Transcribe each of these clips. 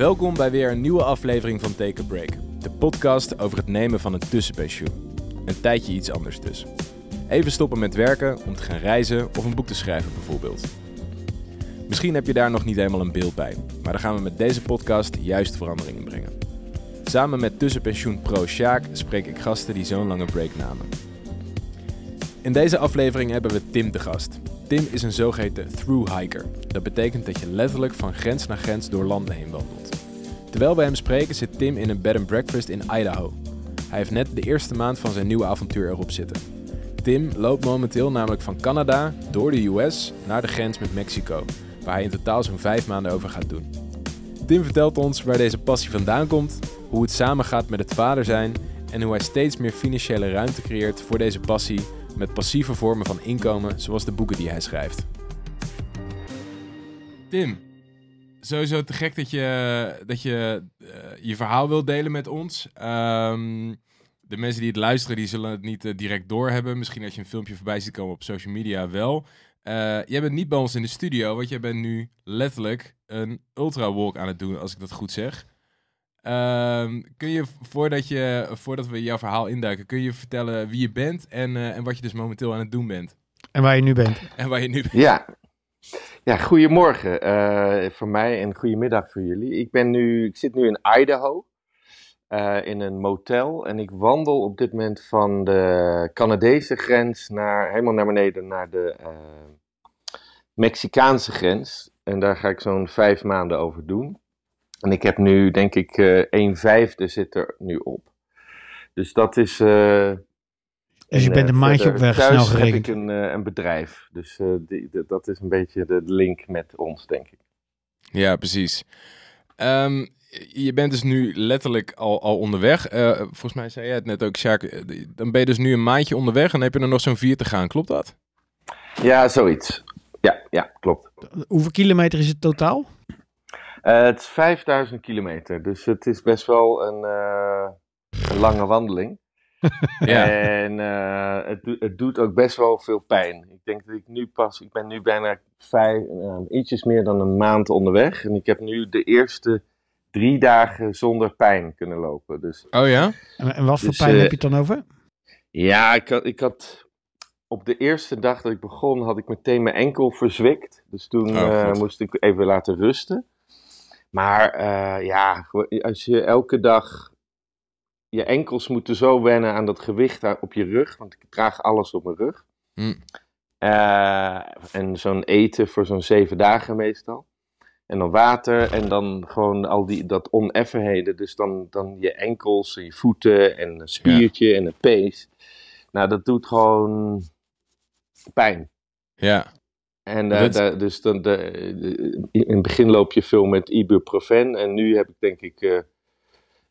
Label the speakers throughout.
Speaker 1: Welkom bij weer een nieuwe aflevering van Take a Break. De podcast over het nemen van een tussenpensioen. Een tijdje iets anders dus. Even stoppen met werken om te gaan reizen of een boek te schrijven bijvoorbeeld. Misschien heb je daar nog niet helemaal een beeld bij, maar dan gaan we met deze podcast juist verandering in brengen. Samen met tussenpensioen pro Sjaak spreek ik gasten die zo'n lange break namen. In deze aflevering hebben we Tim te gast. Tim is een zogeheten through-hiker. Dat betekent dat je letterlijk van grens naar grens door landen heen wandelt. Terwijl we hem spreken zit Tim in een bed and breakfast in Idaho. Hij heeft net de eerste maand van zijn nieuwe avontuur erop zitten. Tim loopt momenteel namelijk van Canada door de US naar de grens met Mexico, waar hij in totaal zo'n vijf maanden over gaat doen. Tim vertelt ons waar deze passie vandaan komt, hoe het samengaat met het vader zijn en hoe hij steeds meer financiële ruimte creëert voor deze passie met passieve vormen van inkomen, zoals de boeken die hij schrijft. Tim, sowieso te gek dat je dat je, uh, je verhaal wilt delen met ons. Um, de mensen die het luisteren, die zullen het niet uh, direct doorhebben. Misschien als je een filmpje voorbij ziet komen op social media wel. Uh, jij bent niet bij ons in de studio, want jij bent nu letterlijk een ultra walk aan het doen, als ik dat goed zeg. Um, kun je, voordat, je, voordat we jouw verhaal induiken, kun je vertellen wie je bent en, uh, en wat je dus momenteel aan het doen bent?
Speaker 2: En waar je nu bent.
Speaker 1: En waar je nu bent.
Speaker 3: Ja, ja goedemorgen uh, voor mij en goedemiddag voor jullie. Ik, ben nu, ik zit nu in Idaho, uh, in een motel. En ik wandel op dit moment van de Canadese grens naar, helemaal naar beneden naar de Mexicaanse grens. En daar ga ik zo'n vijf maanden over doen. En ik heb nu, denk ik, een vijfde zit er nu op. Dus dat is.
Speaker 2: Dus je bent een maandje op weg,
Speaker 3: thuis
Speaker 2: snel geregeld.
Speaker 3: heb ik een, uh, een bedrijf. Dus die, die, dat is een beetje de link met ons, denk ik.
Speaker 1: Ja, precies. Um, je bent dus nu letterlijk al, al onderweg. volgens mij zei jij het net ook, Sjaak. Dan ben je dus nu een maandje onderweg en heb je er nog zo'n vier te gaan. Klopt dat?
Speaker 3: Ja, zoiets. Ja, ja klopt.
Speaker 2: Hoeveel kilometer is het totaal?
Speaker 3: Uh, het is 5000 kilometer, dus het is best wel een, uh, een lange wandeling. Ja. En uh, het, het, doet ook best wel veel pijn. Ik denk dat ik nu pas, ik ben nu bijna vijf, ietsjes meer dan een maand onderweg. En ik heb nu de eerste drie dagen zonder pijn kunnen lopen. Dus,
Speaker 1: oh ja?
Speaker 2: En, en wat voor dus, pijn heb je het dan over?
Speaker 3: Ja, ik had, ik had op de eerste dag dat ik begon, had ik meteen mijn enkel verzwikt. Dus toen oh, moest ik even laten rusten. Maar uh, ja, als je elke dag je enkels moeten zo wennen aan dat gewicht op je rug, want ik draag alles op mijn rug. Mm. Uh, en zo'n eten voor zo'n zeven dagen meestal. En dan water en dan gewoon al die, dat oneffenheden. Dus dan, dan je enkels en je voeten en een spiertje ja. en een pees. Nou, dat doet gewoon pijn.
Speaker 1: Ja.
Speaker 3: En uh, de, dus dan de, de, in het begin loop je veel met ibuprofen. En nu heb ik denk ik uh,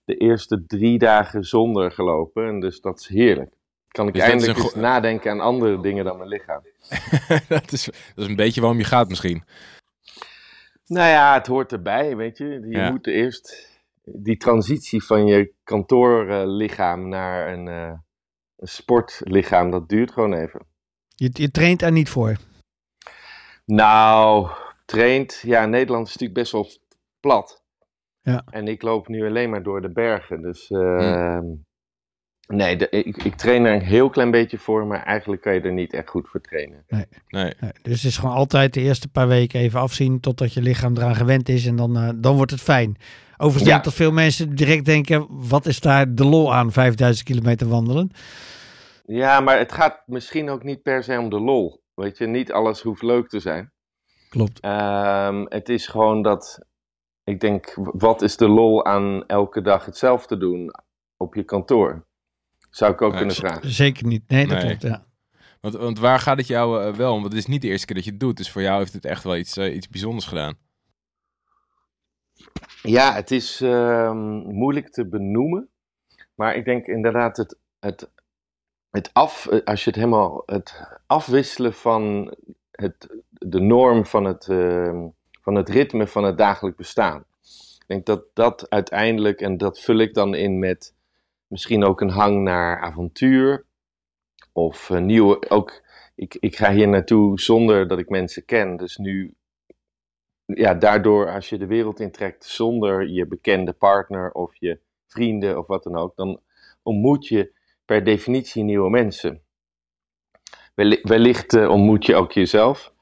Speaker 3: de eerste drie dagen zonder gelopen. En dus dat is heerlijk. Kan ik dus eindelijk eens nadenken aan andere dingen dan mijn lichaam.
Speaker 1: dat, is, dat is een beetje waarom je gaat misschien.
Speaker 3: Nou ja, het hoort erbij, weet je. Je ja. moet eerst die transitie van je kantoorlichaam naar een, uh, een sportlichaam, dat duurt gewoon even.
Speaker 2: Je, je traint er niet voor?
Speaker 3: Nou, traint. Ja, Nederland is natuurlijk best wel plat.
Speaker 2: Ja.
Speaker 3: En ik loop nu alleen maar door de bergen. Dus uh, hmm. nee, de, ik, ik train er een heel klein beetje voor, maar eigenlijk kan je er niet echt goed voor trainen.
Speaker 2: Nee. nee. nee. Dus het is gewoon altijd de eerste paar weken even afzien totdat je lichaam eraan gewend is en dan, uh, dan wordt het fijn. Overigens ja. dat veel mensen direct denken, wat is daar de lol aan 5000 kilometer wandelen?
Speaker 3: Ja, maar het gaat misschien ook niet per se om de lol. Weet je, niet alles hoeft leuk te zijn.
Speaker 2: Klopt.
Speaker 3: Um, het is gewoon dat, ik denk, wat is de lol aan elke dag hetzelfde doen op je kantoor? Zou ik ook kunnen vragen.
Speaker 2: Zeker niet. Nee, dat nee. klopt, ja.
Speaker 1: Want, want waar gaat het jou uh, wel om? Want het is niet de eerste keer dat je het doet. Dus voor jou heeft het echt wel iets, uh, iets bijzonders gedaan.
Speaker 3: Ja, het is uh, moeilijk te benoemen. Maar ik denk inderdaad het, het het af, eh, als je het helemaal, het afwisselen van het, de norm van het, uh, van het ritme van het dagelijk bestaan. Ik denk dat dat uiteindelijk, en dat vul ik dan in met misschien ook een hang naar avontuur. Of nieuwe, ook, ik, ik ga hier naartoe zonder dat ik mensen ken. Dus nu ja, daardoor, als je de wereld intrekt zonder je bekende partner of je vrienden of wat dan ook, dan ontmoet je per definitie nieuwe mensen. Wellicht uh, ontmoet je ook jezelf.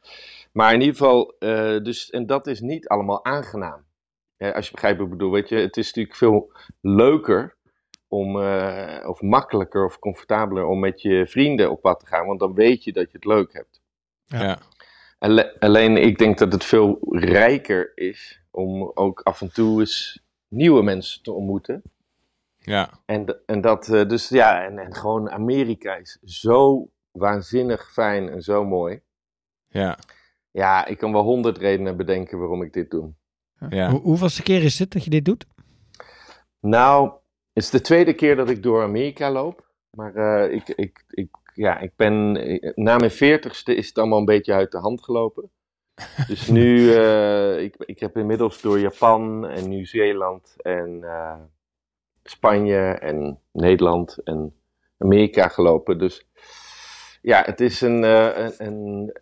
Speaker 3: Maar in ieder geval, uh, dus, en dat is niet allemaal aangenaam. als je begrijpt wat ik bedoel, weet je, het is natuurlijk veel leuker om, uh, of makkelijker of comfortabeler om met je vrienden op pad te gaan, want dan weet je dat je het leuk hebt.
Speaker 1: Ja.
Speaker 3: Alleen ik denk dat het veel rijker is om ook af en toe eens nieuwe mensen te ontmoeten.
Speaker 1: Ja.
Speaker 3: En, en dat, uh, dus ja, en, en gewoon Amerika is zo waanzinnig fijn en zo mooi.
Speaker 1: Ja.
Speaker 3: Ja, ik kan wel honderd redenen bedenken waarom ik dit doe.
Speaker 2: Ja. Hoe, hoeveelste keer is het dat je dit doet?
Speaker 3: Nou, het is de tweede keer dat ik door Amerika loop. Maar uh, ik, ik, ik, ja, ik ben, na mijn veertigste is het allemaal een beetje uit de hand gelopen. Dus nu, uh, ik, ik heb inmiddels door Japan en Nieuw-Zeeland en uh, Spanje en Nederland en Amerika gelopen. Dus ja, het is een, een, een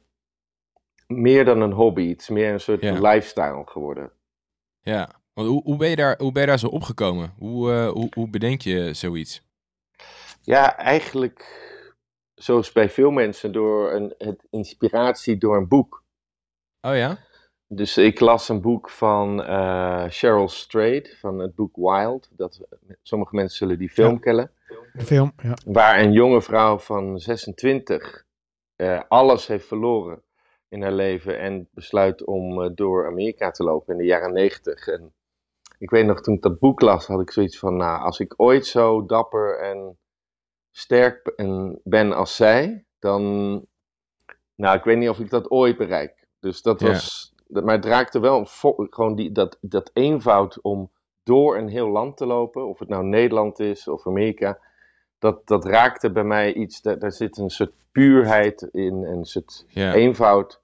Speaker 3: meer dan een hobby. Het is meer een soort lifestyle geworden.
Speaker 1: Ja, want hoe, hoe, ben je daar, hoe ben je daar zo opgekomen? Hoe, uh, hoe, hoe bedenk je zoiets?
Speaker 3: Ja, eigenlijk zoals bij veel mensen door een het inspiratie door een boek.
Speaker 1: Oh ja?
Speaker 3: Dus ik las een boek van uh, Cheryl Strayed, van het boek Wild. Dat, sommige mensen zullen die film kennen.
Speaker 2: De film, ja.
Speaker 3: Waar een jonge vrouw van 26 uh, alles heeft verloren in haar leven en besluit om uh, door Amerika te lopen in de jaren 90. En ik weet nog, toen ik dat boek las, had ik zoiets van, nou, als ik ooit zo dapper en sterk en ben als zij, dan, nou, ik weet niet of ik dat ooit bereik. Dus dat was, dat, maar het raakte wel gewoon die, dat, dat eenvoud om door een heel land te lopen, of het nou Nederland is of Amerika, dat, dat raakte bij mij iets, daar, daar zit een soort puurheid in, een soort eenvoud.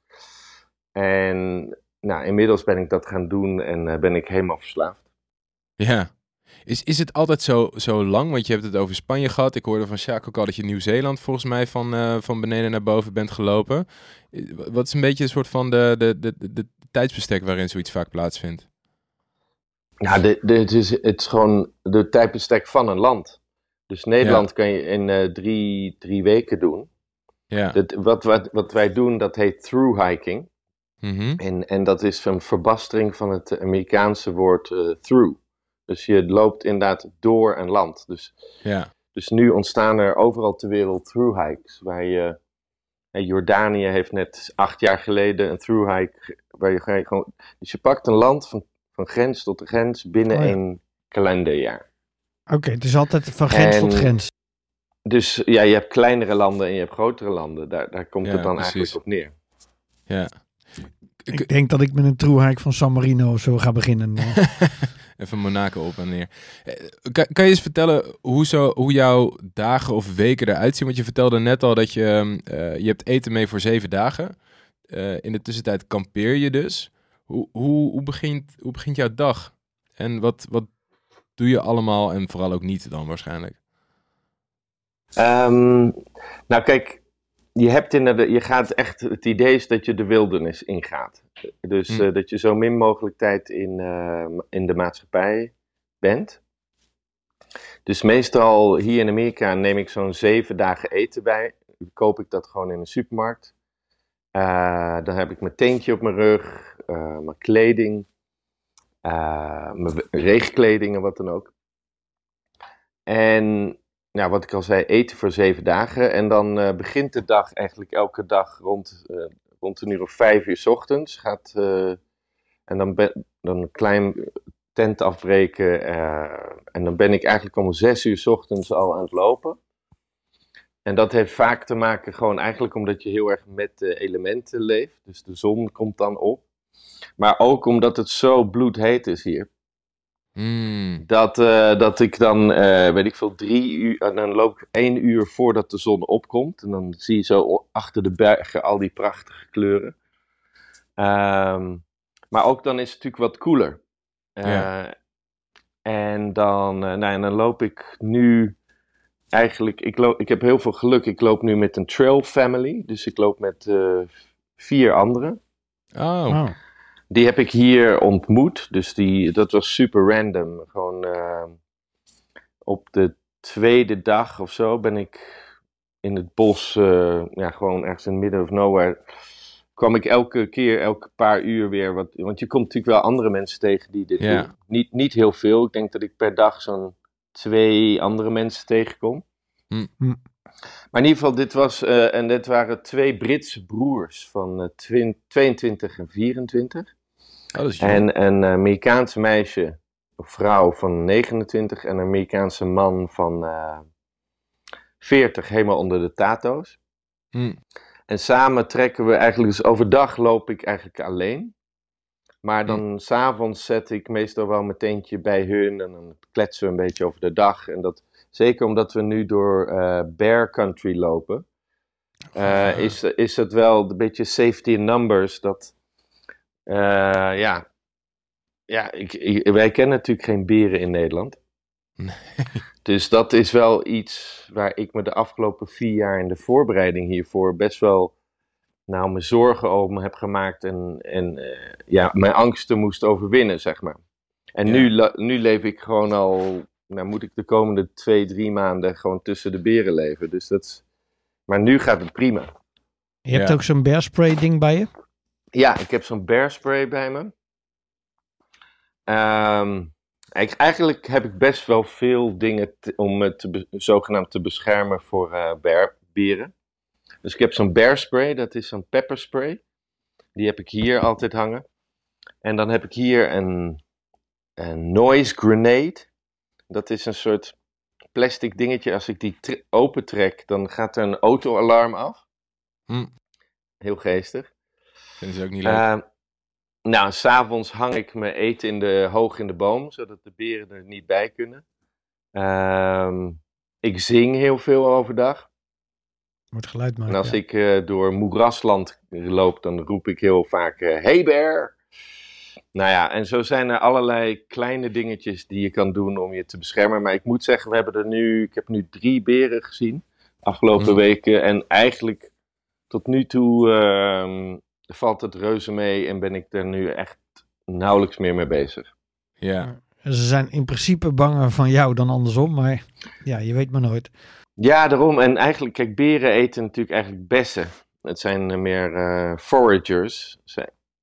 Speaker 3: En nou, inmiddels ben ik dat gaan doen en uh, ben ik helemaal verslaafd.
Speaker 1: Ja. Is, is het altijd zo, zo lang? Want je hebt het over Spanje gehad. Ik hoorde van Sjaak ook al dat je Nieuw-Zeeland volgens mij van, uh, van beneden naar boven bent gelopen. Wat is een beetje een soort van de, de, de, de tijdsbestek waarin zoiets vaak plaatsvindt?
Speaker 3: De, de, het, is, het is gewoon de tijdbestek van een land. Dus Nederland ja. kan je in uh, drie, drie weken doen.
Speaker 1: Ja.
Speaker 3: Dat, wat, wat, wat wij doen, dat heet through hiking.
Speaker 1: Mm -hmm.
Speaker 3: en, en dat is een verbastering van het Amerikaanse woord uh, through. Dus je loopt inderdaad door een land. Dus,
Speaker 1: ja.
Speaker 3: dus nu ontstaan er overal ter wereld through hikes. Waar je, Jordanië heeft net acht jaar geleden een through hike. Waar je gewoon, dus je pakt een land van, van grens tot grens binnen oh, ja. een kalenderjaar.
Speaker 2: Oké, okay, het is altijd van grens en, tot grens.
Speaker 3: Dus ja, je hebt kleinere landen en je hebt grotere landen. Daar, daar komt ja, het dan precies. eigenlijk op neer.
Speaker 1: Ja.
Speaker 2: Ik, ik denk dat ik met een hike van San Marino zo ga beginnen.
Speaker 1: Even Monaco op en neer. Kan, kan, je eens vertellen hoe, zo, hoe jouw dagen of weken eruit zien? Want je vertelde net al dat je, uh, je hebt eten mee voor zeven dagen. Uh, in de tussentijd kampeer je dus. Hoe, hoe, hoe, begint, hoe begint jouw dag? En wat, wat doe je allemaal en vooral ook niet dan waarschijnlijk?
Speaker 3: Um, nou kijk, je, hebt in de, je gaat echt, het idee is dat je de wildernis ingaat. Dus mm. uh, dat je zo min mogelijk tijd in, uh, in de maatschappij bent. Dus meestal hier in Amerika neem ik zo'n zeven dagen eten bij. Koop ik dat gewoon in een supermarkt. Uh, dan heb ik mijn tentje op mijn rug, mijn kleding, mijn regenkleding en wat dan ook. En ja, wat ik al zei, eten voor zeven dagen. En dan uh, begint de dag eigenlijk elke dag rond, uh, rond een uur of vijf uur s ochtends. Gaat, en dan, ben, dan een klein tent afbreken. en dan ben ik eigenlijk om zes uur s ochtends al aan het lopen. En dat heeft vaak te maken gewoon eigenlijk omdat je heel erg met elementen leeft. Dus de zon komt dan op. Maar ook omdat het zo bloedheet is hier.
Speaker 1: Mm.
Speaker 3: Dat, uh, dat ik dan, uh, weet ik veel, drie uur, en dan loop ik één uur voordat de zon opkomt. En dan zie je zo achter de bergen al die prachtige kleuren. Um, maar ook dan is het natuurlijk wat koeler. Uh,
Speaker 1: ja.
Speaker 3: En dan, nou, en dan loop ik nu eigenlijk, ik, loop, ik heb heel veel geluk. Ik loop nu met een trail family. Dus ik loop met vier anderen.
Speaker 1: Oh. Wow.
Speaker 3: die heb ik hier ontmoet. Dus die, dat was super random. Gewoon uh, op de tweede dag of zo ben ik in het bos, uh, ja, gewoon ergens in the middle of nowhere, kwam ik elke keer, elke paar uur weer. Wat, want je komt natuurlijk wel andere mensen tegen die dit doen. Niet, niet heel veel. Ik denk dat ik per dag zo'n twee andere mensen tegenkom.
Speaker 1: Hm.
Speaker 3: Maar in ieder geval, dit, was, eh, en dit waren twee Britse broers van eh, twin- 22 en 24.
Speaker 1: Oh, dat is.
Speaker 3: En een Amerikaanse meisje, of vrouw van 29 en een Amerikaanse man van eh 40, helemaal onder de tato's.
Speaker 1: Hm.
Speaker 3: En samen trekken we eigenlijk, dus overdag loop ik eigenlijk alleen. Maar dan s s'avonds zet ik meestal wel mijn tentje bij hun en dan kletsen we een beetje over de dag. En dat, zeker omdat we nu door eh, Bear Country lopen, eh, is, is het wel een beetje safety in numbers. Dat, eh, ja, ja ik, ik- wij kennen natuurlijk geen beren in Nederland.
Speaker 1: Nee.
Speaker 3: Dus dat is wel iets waar ik me de afgelopen vier jaar in de voorbereiding hiervoor best wel nou, me zorgen over heb gemaakt en, en ja, mijn angsten moest overwinnen, zeg maar. En
Speaker 1: Ja.
Speaker 3: nu, nu leef ik gewoon al, nou moet ik de komende twee, drie maanden gewoon tussen de beren leven. Dus dat is, maar nu gaat het prima.
Speaker 2: Je hebt
Speaker 1: Ja.
Speaker 2: ook zo'n bear spray ding bij je.
Speaker 3: Ja, ik heb zo'n bear spray bij me. Ehm, ik- eigenlijk heb ik best wel veel dingen te- om me te zogenaamd te beschermen voor eh bear, beren. Dus ik heb zo'n bear spray, dat is zo'n pepper spray. Die heb ik hier altijd hangen. En dan heb ik hier een, een noise grenade. Dat is een soort plastic dingetje. Als ik die tre- opentrek, dan gaat er een autoalarm af.
Speaker 1: Hm.
Speaker 3: Heel geestig.
Speaker 1: Vinden ze ook niet leuk.
Speaker 3: Ehm, nou, s'avonds hang ik mijn eten in de, hoog in de boom, zodat de beren er niet bij kunnen. Ehm, ik zing heel veel overdag.
Speaker 2: Moet geluid maken.
Speaker 3: En als
Speaker 2: ja.
Speaker 3: ik eh, door moerasland loop, dan roep ik heel vaak: eh, Hey bear! Nou ja, en zo zijn er allerlei kleine dingetjes die je kan doen om je te beschermen. Maar ik moet zeggen, we hebben er nu, ik heb nu drie beren gezien afgelopen
Speaker 1: Mm.
Speaker 3: weken. En eigenlijk tot nu toe ehm, valt het reuze mee en ben ik er nu echt nauwelijks meer mee bezig.
Speaker 1: ja.
Speaker 2: Ze zijn in principe banger van jou dan andersom, maar ja, je weet maar nooit.
Speaker 3: Ja, daarom. En eigenlijk, kijk, beren eten natuurlijk eigenlijk bessen. Het zijn meer eh, foragers.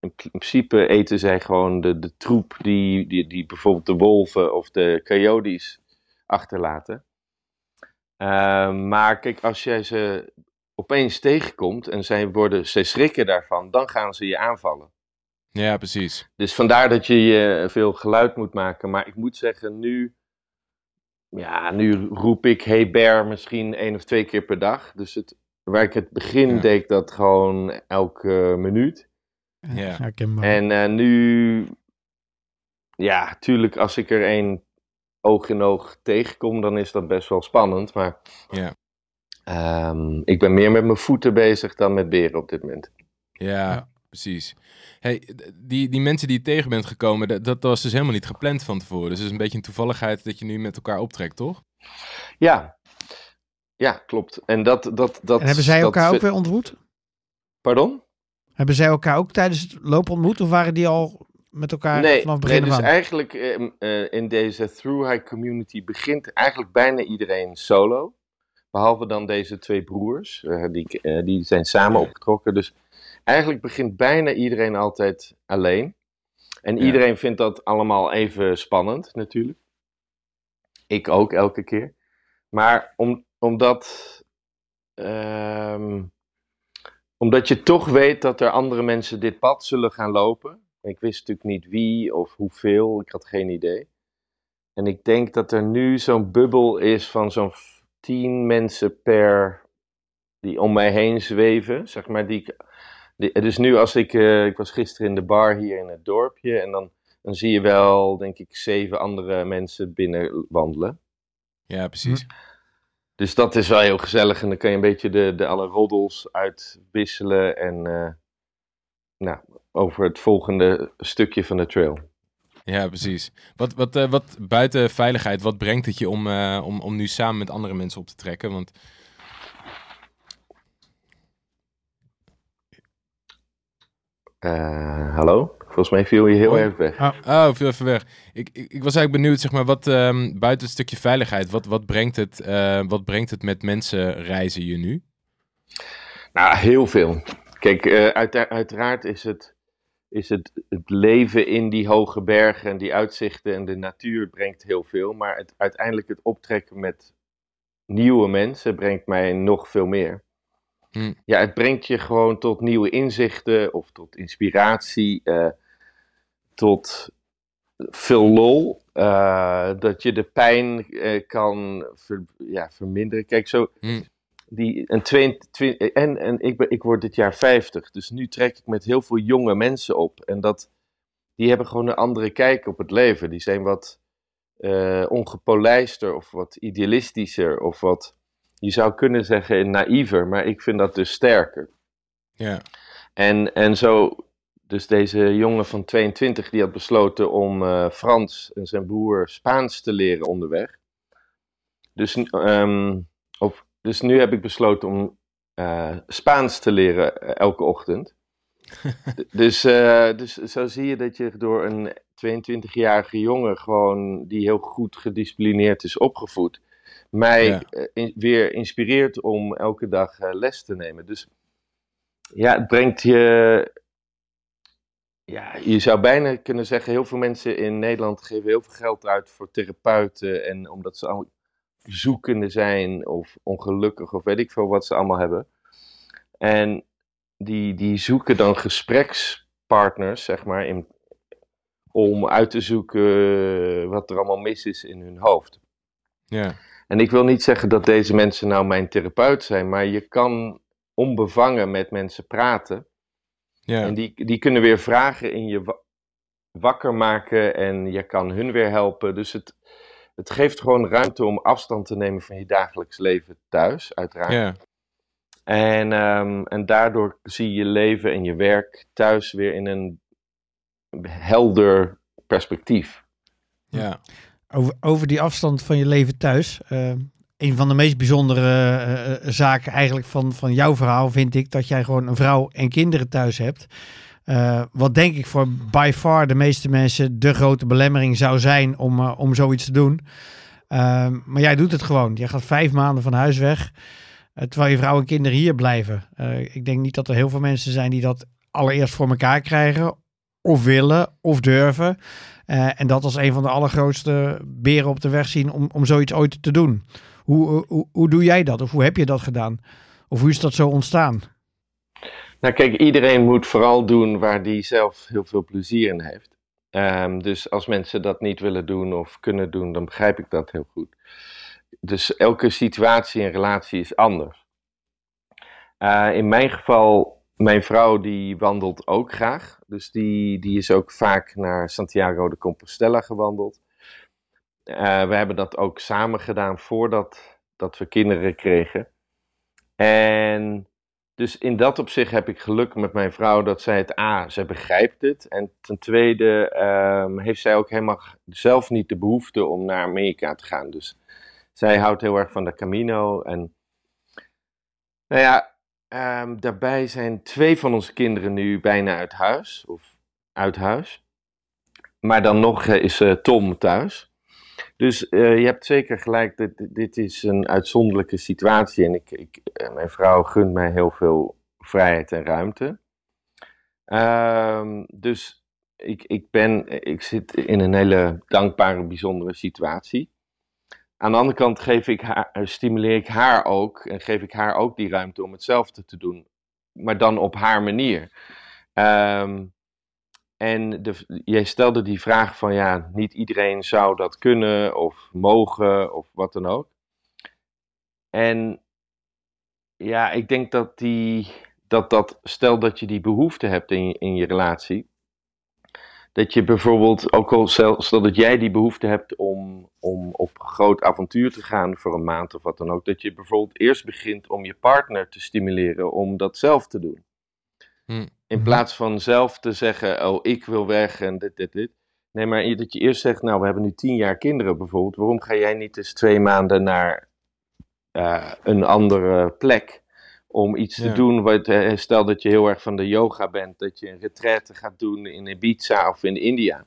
Speaker 3: In pr- in principe eten zij gewoon de, de troep die, die, die bijvoorbeeld de wolven of de coyotes achterlaten. Eh, maar kijk, als jij ze opeens tegenkomt en zij, worden, zij schrikken daarvan, dan gaan ze je aanvallen.
Speaker 1: ja, precies.
Speaker 3: Dus vandaar dat je je veel geluid moet maken. Maar ik moet zeggen, nu, ja, nu roep ik Hey Bear misschien één of twee keer per dag. Dus het, waar ik het begin
Speaker 1: Ja.
Speaker 3: deed ik dat gewoon elke minuut.
Speaker 1: Ja.
Speaker 2: Herkenbaar.
Speaker 3: En eh, nu, ja, tuurlijk als ik er één oog in oog tegenkom, dan is dat best wel spannend. Maar
Speaker 1: Ja.
Speaker 3: ehm, ik ben meer met mijn voeten bezig dan met beren op dit moment.
Speaker 1: Ja,
Speaker 2: Ja.
Speaker 1: precies. Hey, die, die mensen die je tegen bent gekomen, dat, dat was dus helemaal niet gepland van tevoren. Dus het is een beetje een toevalligheid dat je nu met elkaar optrekt, toch?
Speaker 3: Ja, ja klopt. En dat, dat, dat,
Speaker 2: en hebben zij
Speaker 3: dat
Speaker 2: elkaar ook weer ontmoet?
Speaker 3: Pardon?
Speaker 2: Hebben zij elkaar ook tijdens het lopen ontmoet? Of waren die al met elkaar
Speaker 3: nee,
Speaker 2: vanaf het
Speaker 3: nee,
Speaker 2: begin
Speaker 3: dus
Speaker 2: af aan?
Speaker 3: eigenlijk ehm, eh, in deze Through High community begint eigenlijk bijna iedereen solo. Behalve dan deze twee broers, eh, die, eh, die zijn samen opgetrokken. Dus eigenlijk begint bijna iedereen altijd alleen. En
Speaker 1: Ja.
Speaker 3: iedereen vindt dat allemaal even spannend, natuurlijk. Ik ook elke keer. Maar om, omdat, ehm, omdat je toch weet dat er andere mensen dit pad zullen gaan lopen. Ik wist natuurlijk niet wie of hoeveel, ik had geen idee. En ik denk dat er nu zo'n bubbel is van zo'n tien mensen per die om mij heen zweven, zeg maar. Die, ik- die, dus nu als ik, eh, ik was gisteren in de bar hier in het dorpje en dan, dan zie je wel, denk ik, zeven andere mensen binnen wandelen.
Speaker 1: Ja, precies.
Speaker 3: Dus dat is wel heel gezellig en dan kan je een beetje de, de alle roddels uitwisselen en eh, nou, over het volgende stukje van de trail.
Speaker 1: Ja, precies. Wat, wat, eh, wat buiten veiligheid, wat brengt het je om, eh, om, om nu samen met andere mensen op te trekken? Want
Speaker 3: hallo? Volgens mij viel je heel oh. erg weg.
Speaker 1: Oh, oh viel even weg. Ik, ik, ik, was eigenlijk benieuwd, zeg maar, wat um, buiten het stukje veiligheid, wat, wat, brengt het, uh, wat brengt het met mensen reizen je nu?
Speaker 3: Nou, heel veel. Kijk, uh, uit, uiteraard is het, is het, het leven in die hoge bergen en die uitzichten en de natuur brengt heel veel. Maar het, uiteindelijk het optrekken met nieuwe mensen brengt mij nog veel meer. Hm. Ja, het brengt je gewoon tot nieuwe inzichten of tot inspiratie, uh, tot veel lol. Uh, dat je de pijn uh, kan ver, ja, verminderen. Kijk, zo. Hm. Die, een 22, en en ik, ben, ik word dit jaar 50, dus nu trek ik met heel veel jonge mensen op. En dat, die hebben gewoon een andere kijk op het leven. Die zijn wat ongepolijster of wat idealistischer of wat je zou kunnen zeggen naïver, maar ik vind dat dus sterker.
Speaker 1: Ja.
Speaker 3: En, en zo, dus deze jongen van 22 die had besloten om uh, Frans en zijn broer Spaans te leren onderweg. Dus, um, of, dus nu heb ik besloten om uh, Spaans te leren uh, elke ochtend. dus, dus zo zie je dat je door een 22-jarige jongen gewoon die heel goed gedisciplineerd is opgevoed, mij eh, weer inspireert om elke dag les te nemen. Dus ja, het brengt je. Ja, je zou bijna kunnen zeggen, heel veel mensen in Nederland geven heel veel geld uit voor therapeuten. En omdat ze allemaal zoekende zijn of ongelukkig of weet ik veel wat ze allemaal hebben. En die, die zoeken dan gesprekspartners, zeg maar, in, om uit te zoeken wat er allemaal mis is in hun hoofd.
Speaker 1: Ja.
Speaker 3: En ik wil niet zeggen dat deze mensen nou mijn therapeut zijn, maar je kan onbevangen met mensen praten. Ja. En die, die kunnen weer vragen in je wakker maken en je kan hun weer helpen. Dus het, het geeft gewoon ruimte om afstand te nemen van je dagelijks leven thuis, uiteraard.
Speaker 1: Ja.
Speaker 3: En, um, en daardoor zie je leven en je werk thuis weer in een helder perspectief.
Speaker 1: Ja.
Speaker 2: Over, over die afstand van je leven thuis. Uh, een van de meest bijzondere uh, zaken eigenlijk van, van jouw verhaal vind ik dat jij gewoon een vrouw en kinderen thuis hebt. Wat denk ik voor by far de meeste mensen de grote belemmering zou zijn om, om zoiets te doen. Ehm, maar jij doet het gewoon. Je gaat vijf maanden van huis weg. terwijl je vrouw en kinderen hier blijven. ik denk niet dat er heel veel mensen zijn die dat allereerst voor elkaar krijgen. Of willen of durven. En dat als een van de allergrootste beren op de weg zien om, om zoiets ooit te doen. Hoe, hoe, hoe doe jij dat? Of hoe heb je dat gedaan? Of hoe is dat zo ontstaan?
Speaker 3: Nou kijk, iedereen moet vooral doen waar die zelf heel veel plezier in heeft. Um, dus als mensen dat niet willen doen of kunnen doen, dan begrijp ik dat heel goed. Dus elke situatie en relatie is anders. Uh, in mijn geval mijn vrouw die wandelt ook graag. Dus die, die is ook vaak naar Santiago de Compostela gewandeld. Uh, we hebben dat ook samen gedaan voordat dat we kinderen kregen. En dus in dat opzicht heb ik geluk met mijn vrouw dat zij het A, ze begrijpt het. En ten tweede um, heeft zij ook helemaal zelf niet de behoefte om naar Amerika te gaan. Dus zij houdt heel erg van de Camino. En nou ja, Um, daarbij zijn twee van onze kinderen nu bijna uit huis. Of uit huis. Maar dan nog uh, is uh, Tom thuis. Dus uh, je hebt zeker gelijk, dit, dit is een uitzonderlijke situatie. En ik, ik, mijn vrouw gunt mij heel veel vrijheid en ruimte. Um, dus ik, ik, ben, ik zit in een hele dankbare, bijzondere situatie. Aan de andere kant geef ik haar, eh, stimuleer ik haar ook en geef ik haar ook die ruimte om hetzelfde te doen, maar dan op haar manier. Um, en jij stelde die vraag van ja, niet iedereen zou dat kunnen of mogen of wat dan ook. En ja, ik denk dat die, dat, dat stel dat je die behoefte hebt in in je relatie, dat je bijvoorbeeld, ook al stel dat jij die behoefte hebt om, om op groot avontuur te gaan voor een maand of wat dan ook, dat je bijvoorbeeld eerst begint om je partner te stimuleren om dat zelf te doen. Hm. In plaats van zelf te zeggen, oh ik wil weg en dit, dit, dit. Nee, maar dat je eerst zegt, nou we hebben nu tien jaar kinderen bijvoorbeeld, waarom ga jij niet eens twee maanden naar uh, een andere plek om iets te doen. Wat, eh, stel dat je heel erg van de yoga bent, dat je een retraite gaat doen in Ibiza of in India.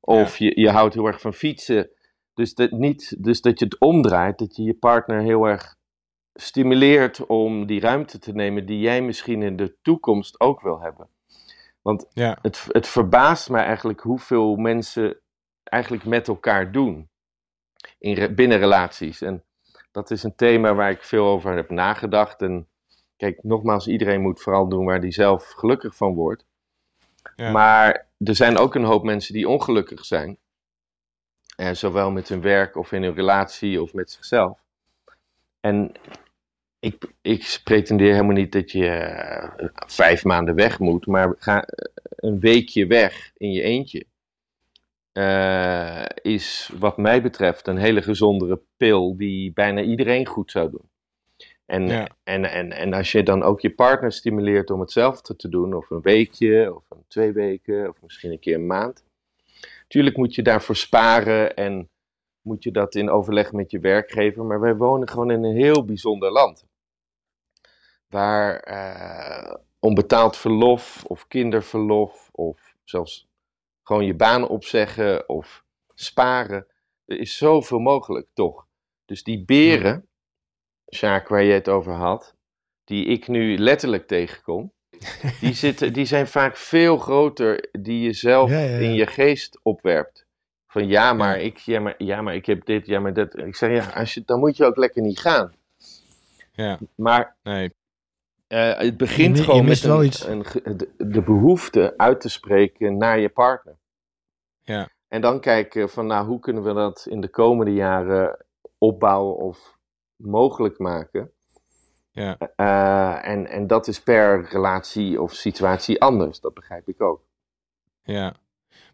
Speaker 3: Of je, je houdt heel erg van fietsen. Dus dat, niet, dus dat je het omdraait, dat je je partner heel erg stimuleert om die ruimte te nemen die jij misschien in de toekomst ook wil hebben. Want ja. het, het verbaast mij eigenlijk hoeveel mensen eigenlijk met elkaar doen in, binnen relaties. En dat is een thema waar ik veel over heb nagedacht. En kijk, nogmaals, iedereen moet vooral doen waar hij zelf gelukkig van wordt. Ja. Maar er zijn ook een hoop mensen die ongelukkig zijn. Eh, zowel met hun werk of in hun relatie of met zichzelf. En ik, ik pretendeer helemaal niet dat je uh, vijf maanden weg moet, maar ga een weekje weg in je eentje. Uh, is wat mij betreft een hele gezondere pil die bijna iedereen goed zou doen. En, en, en, en als je dan ook je partner stimuleert om hetzelfde te doen, of een weekje, of een twee weken, of misschien een keer een maand. Tuurlijk moet je daarvoor sparen en moet je dat in overleg met je werkgever. Maar wij wonen gewoon in een heel bijzonder land. Waar uh, onbetaald verlof of kinderverlof of zelfs gewoon je baan opzeggen of sparen. Er is zoveel mogelijk, toch? Dus die beren, Sjaak, waar je het over had, die ik nu letterlijk tegenkom, die, zitten, die zijn vaak veel groter die je zelf in je geest opwerpt. Van ja, maar ik, ja, maar, ja, maar ik heb dit, ja, maar dat. Ik zeg ja, als je, dan moet je ook lekker niet gaan.
Speaker 1: Ja.
Speaker 3: Maar
Speaker 1: nee.
Speaker 3: Uh, het begint gewoon met een, een, de, de, behoefte uit te spreken naar je partner.
Speaker 1: Ja.
Speaker 3: En dan kijken van, nou, hoe kunnen we dat in de komende jaren opbouwen of mogelijk maken?
Speaker 1: Ja.
Speaker 3: Uh, en, en dat is per relatie of situatie anders, dat begrijp ik ook.
Speaker 1: Ja.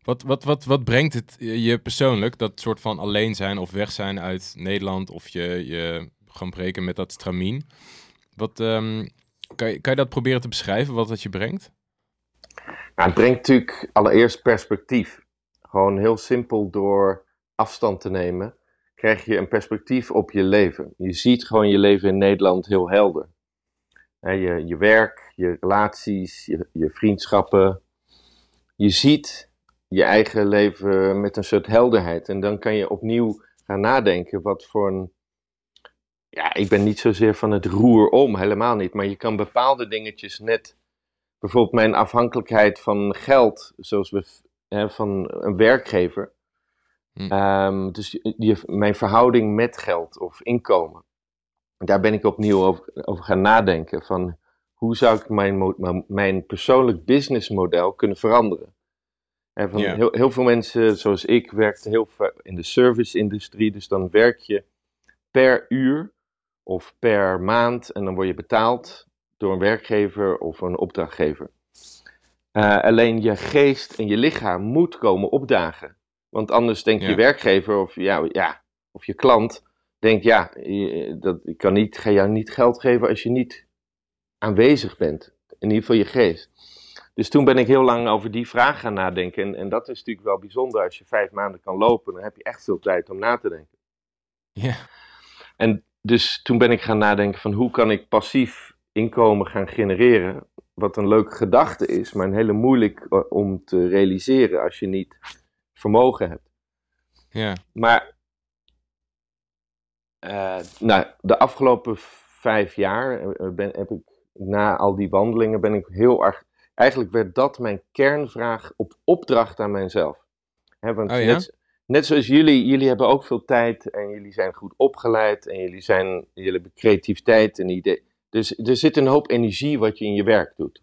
Speaker 1: Wat, wat, wat, wat brengt het je persoonlijk, dat soort van alleen zijn of weg zijn uit Nederland of je, je gaan breken met dat stramien? Wat, um, kan, je, kan je dat proberen te beschrijven, wat dat je brengt?
Speaker 3: Nou, het brengt natuurlijk allereerst perspectief. Gewoon heel simpel door afstand te nemen, krijg je een perspectief op je leven. Je ziet gewoon je leven in Nederland heel helder. Je, je werk, je relaties, je, je vriendschappen. Je ziet je eigen leven met een soort helderheid. En dan kan je opnieuw gaan nadenken wat voor een. Ja, ik ben niet zozeer van het roer om, helemaal niet. Maar je kan bepaalde dingetjes net. Bijvoorbeeld mijn afhankelijkheid van geld, zoals we hè, van een werkgever. Hm. Ehm, dus je, mijn verhouding met geld of inkomen. Daar ben ik opnieuw over, over gaan nadenken. Van hoe zou ik mijn, mijn persoonlijk businessmodel kunnen veranderen? En van heel, heel, veel mensen, zoals ik, werkten heel in de service-industrie. Dus dan werk je per uur of per maand en dan word je betaald door een werkgever of een opdrachtgever. Uh, alleen je geest en je lichaam moet komen opdagen. Want anders denkt je werkgever of, ja, ja, of je klant, denkt ja, dat, ik kan niet, ga jou niet geld geven als je niet aanwezig bent. In ieder geval je geest. Dus toen ben ik heel lang over die vraag gaan nadenken. En, en dat is natuurlijk wel bijzonder. Als je vijf maanden kan lopen, dan heb je echt veel tijd om na te denken.
Speaker 1: Ja.
Speaker 3: En dus toen ben ik gaan nadenken van hoe kan ik passief inkomen gaan genereren. Wat een leuke gedachte is, maar een hele moeilijk eh, om te realiseren als je niet vermogen hebt.
Speaker 1: Ja.
Speaker 3: Maar uh, nou, de afgelopen vijf jaar eh, ben, heb ik na al die wandelingen ben ik heel erg eigenlijk werd dat mijn kernvraag op opdracht aan mijzelf. want
Speaker 1: oh, ja?
Speaker 3: net, net, zoals jullie, jullie hebben ook veel tijd en jullie zijn goed opgeleid en jullie, zijn, jullie hebben creativiteit en idee. Dus er zit een hoop energie wat je in je werk doet,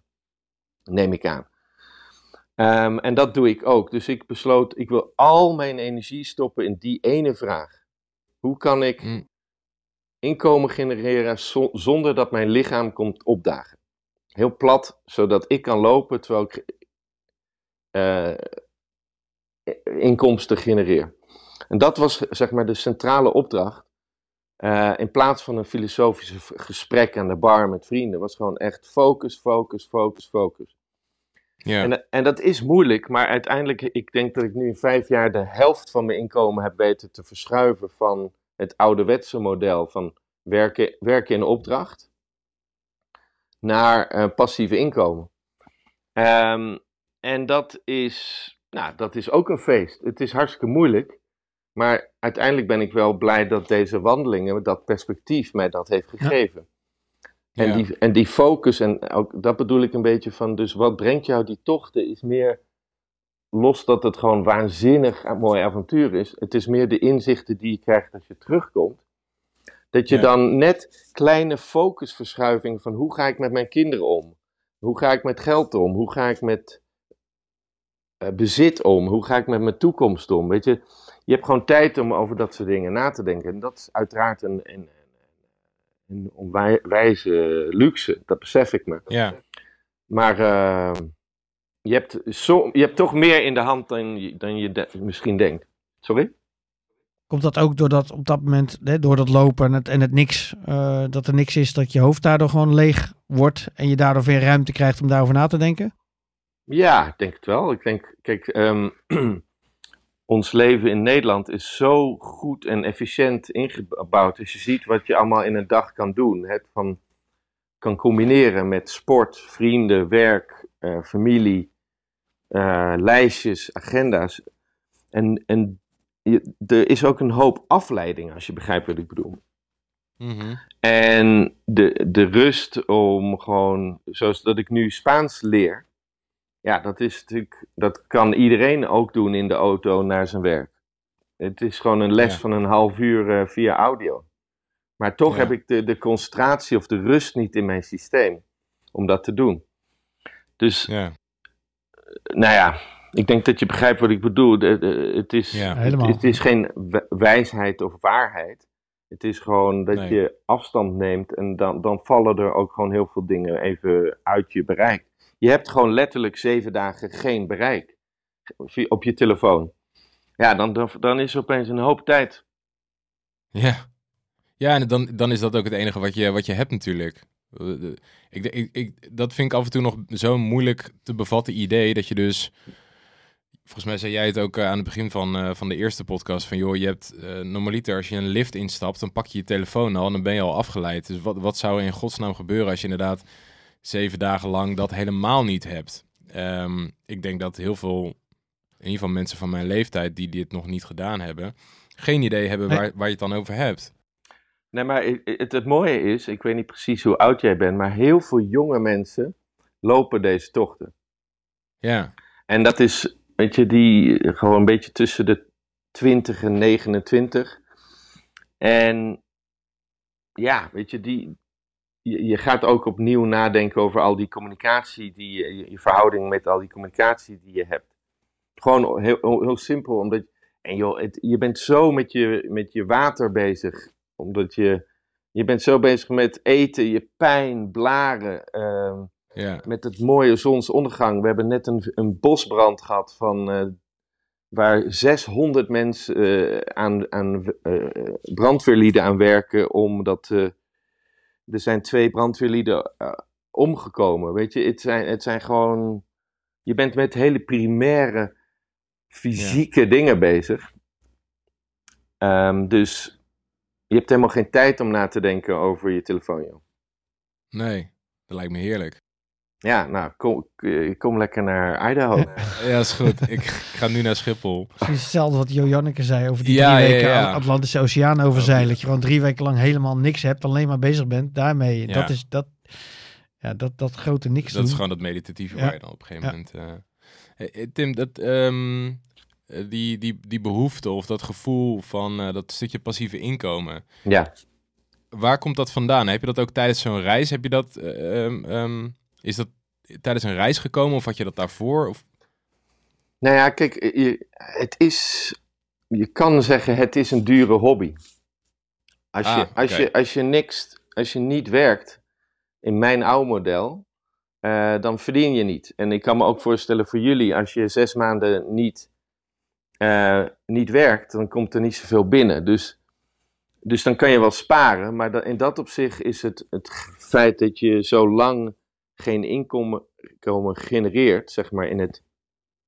Speaker 3: neem ik aan. Um, en dat doe ik ook. Dus ik besloot, ik wil al mijn energie stoppen in die ene vraag. Hoe kan ik mm. inkomen genereren zonder dat mijn lichaam komt opdagen? Heel plat, zodat ik kan lopen terwijl ik uh, inkomsten genereer. En dat was zeg maar de centrale opdracht. Uh, in plaats van een filosofische gesprek aan de bar met vrienden, was gewoon echt focus, focus, focus, focus.
Speaker 1: Ja.
Speaker 3: En, en dat is moeilijk, maar uiteindelijk, ik denk dat ik nu in vijf jaar de helft van mijn inkomen heb weten te verschuiven van het ouderwetse model van werken, werken in opdracht naar uh, passieve inkomen. Um, en dat is, nou, dat is ook een feest. Het is hartstikke moeilijk. Maar uiteindelijk ben ik wel blij dat deze wandelingen, dat perspectief mij dat heeft gegeven. En, die, en die focus, en ook dat bedoel ik een beetje van, dus wat brengt jou die tochten, is meer, los dat het gewoon waanzinnig een mooi avontuur is, het is meer de inzichten die je krijgt als je terugkomt. Dat je dan net kleine focusverschuiving van hoe ga ik met mijn kinderen om? Hoe ga ik met geld om? Hoe ga ik met uh, bezit om? Hoe ga ik met mijn toekomst om? Weet je, je hebt gewoon tijd om over dat soort dingen na te denken. En dat is uiteraard een, een, een onwijze luxe, dat besef ik me.
Speaker 1: Ja.
Speaker 3: Maar uh, je, hebt zo, je hebt toch meer in de hand dan je, dan je de, misschien denkt. Sorry?
Speaker 2: Komt dat ook doordat op dat moment, hè, door dat lopen en het, en het niks, uh, dat er niks is, dat je hoofd daardoor gewoon leeg wordt en je daardoor weer ruimte krijgt om daarover na te denken?
Speaker 3: Ja, ik denk het wel. Ik denk, kijk, um, ons leven in Nederland is zo goed en efficiënt ingebouwd. Als je ziet wat je allemaal in een dag kan doen. Het van, kan combineren met sport, vrienden, werk, uh, familie, uh, lijstjes, agenda's. En, en je, er is ook een hoop afleiding, als je begrijpt wat ik bedoel.
Speaker 1: Mm -hmm.
Speaker 3: En de, de rust om gewoon, zoals dat ik nu Spaans leer, ja, dat is natuurlijk, dat kan iedereen ook doen in de auto naar zijn werk. Het is gewoon een les ja. van een half uur uh, via audio. Maar toch ja. heb ik de, de concentratie of de rust niet in mijn systeem om dat te doen. Dus,
Speaker 1: ja.
Speaker 3: nou ja, ik denk dat je begrijpt wat ik bedoel. Het is, het, het, is geen wijsheid of waarheid. Het is gewoon dat
Speaker 1: nee.
Speaker 3: je afstand neemt en dan, dan vallen er ook gewoon heel veel dingen even uit je bereik. Je hebt gewoon letterlijk zeven dagen geen bereik op je telefoon. Ja, dan, dan, dan is er opeens een hoop tijd.
Speaker 1: Ja, ja en dan, dan is dat ook het enige wat je, wat je hebt natuurlijk. Ik, ik, ik, dat vind ik af en toe nog zo'n moeilijk te bevatten idee dat je dus volgens mij zei jij het ook uh, aan het begin van, uh, van de eerste podcast. Van joh, je hebt uh, normaliter als je een lift instapt, dan pak je je telefoon al en dan ben je al afgeleid. Dus wat, wat zou er in godsnaam gebeuren als je inderdaad zeven dagen lang dat helemaal niet hebt? Um, ik denk dat heel veel, in ieder geval mensen van mijn leeftijd die dit nog niet gedaan hebben, geen idee hebben waar, waar je het dan over hebt.
Speaker 3: Nee, maar het, het mooie is, ik weet niet precies hoe oud jij bent, maar heel veel jonge mensen lopen deze tochten.
Speaker 1: Ja.
Speaker 3: En dat is Weet je, die gewoon een beetje tussen de 20 en 29. En ja, weet je, die, je, je gaat ook opnieuw nadenken over al die communicatie, die, je, je verhouding met al die communicatie die je hebt. Gewoon heel, heel simpel, omdat, en joh, je bent zo met je, met je water bezig, omdat je, je bent zo bezig met eten, je pijn, blaren, uh,
Speaker 1: ja.
Speaker 3: Met het mooie zonsondergang. We hebben net een, een bosbrand gehad van, uh, waar 600 mensen uh, aan, aan uh, brandweerlieden aan werken. Omdat er zijn twee brandweerlieden omgekomen. Weet je, het zijn, het zijn gewoon. Je bent met hele primaire fysieke ja. dingen bezig. Um, dus je hebt helemaal geen tijd om na te denken over je telefoon, joh.
Speaker 1: Nee, dat lijkt me heerlijk.
Speaker 3: Ja, nou, kom, kom lekker naar Idaho.
Speaker 1: Ja, is goed. ik ga nu naar Schiphol.
Speaker 2: Precies hetzelfde wat Jo Janneke zei over die ja, drie weken ja, ja. Atlantische Oceaan overzeilen. Dat je gewoon drie weken lang helemaal niks hebt, alleen maar bezig bent daarmee. Dat is dat, ja, dat, dat grote niks
Speaker 1: Dat
Speaker 2: doen.
Speaker 1: is gewoon dat meditatieve waar je dan op een gegeven moment... Uh... Hey, Tim, dat, um, die, die, die behoefte of dat gevoel van uh, dat stukje passieve inkomen...
Speaker 3: Ja.
Speaker 1: Waar komt dat vandaan? Heb je dat ook tijdens zo'n reis? Heb je dat... Uh, um, is dat tijdens een reis gekomen of had je dat daarvoor? Of?
Speaker 3: Nou ja, kijk, je, het is, je kan zeggen het is een dure hobby. Als, ah, je, als, okay. je, als je niks, als je niet werkt, in mijn oude model, uh, dan verdien je niet. En ik kan me ook voorstellen voor jullie, als je zes maanden niet, uh, niet werkt, dan komt er niet zoveel binnen. Dus, dus dan kan je wel sparen, maar dat, in dat opzicht is het, het feit dat je zo lang geen inkomen genereert, zeg maar in het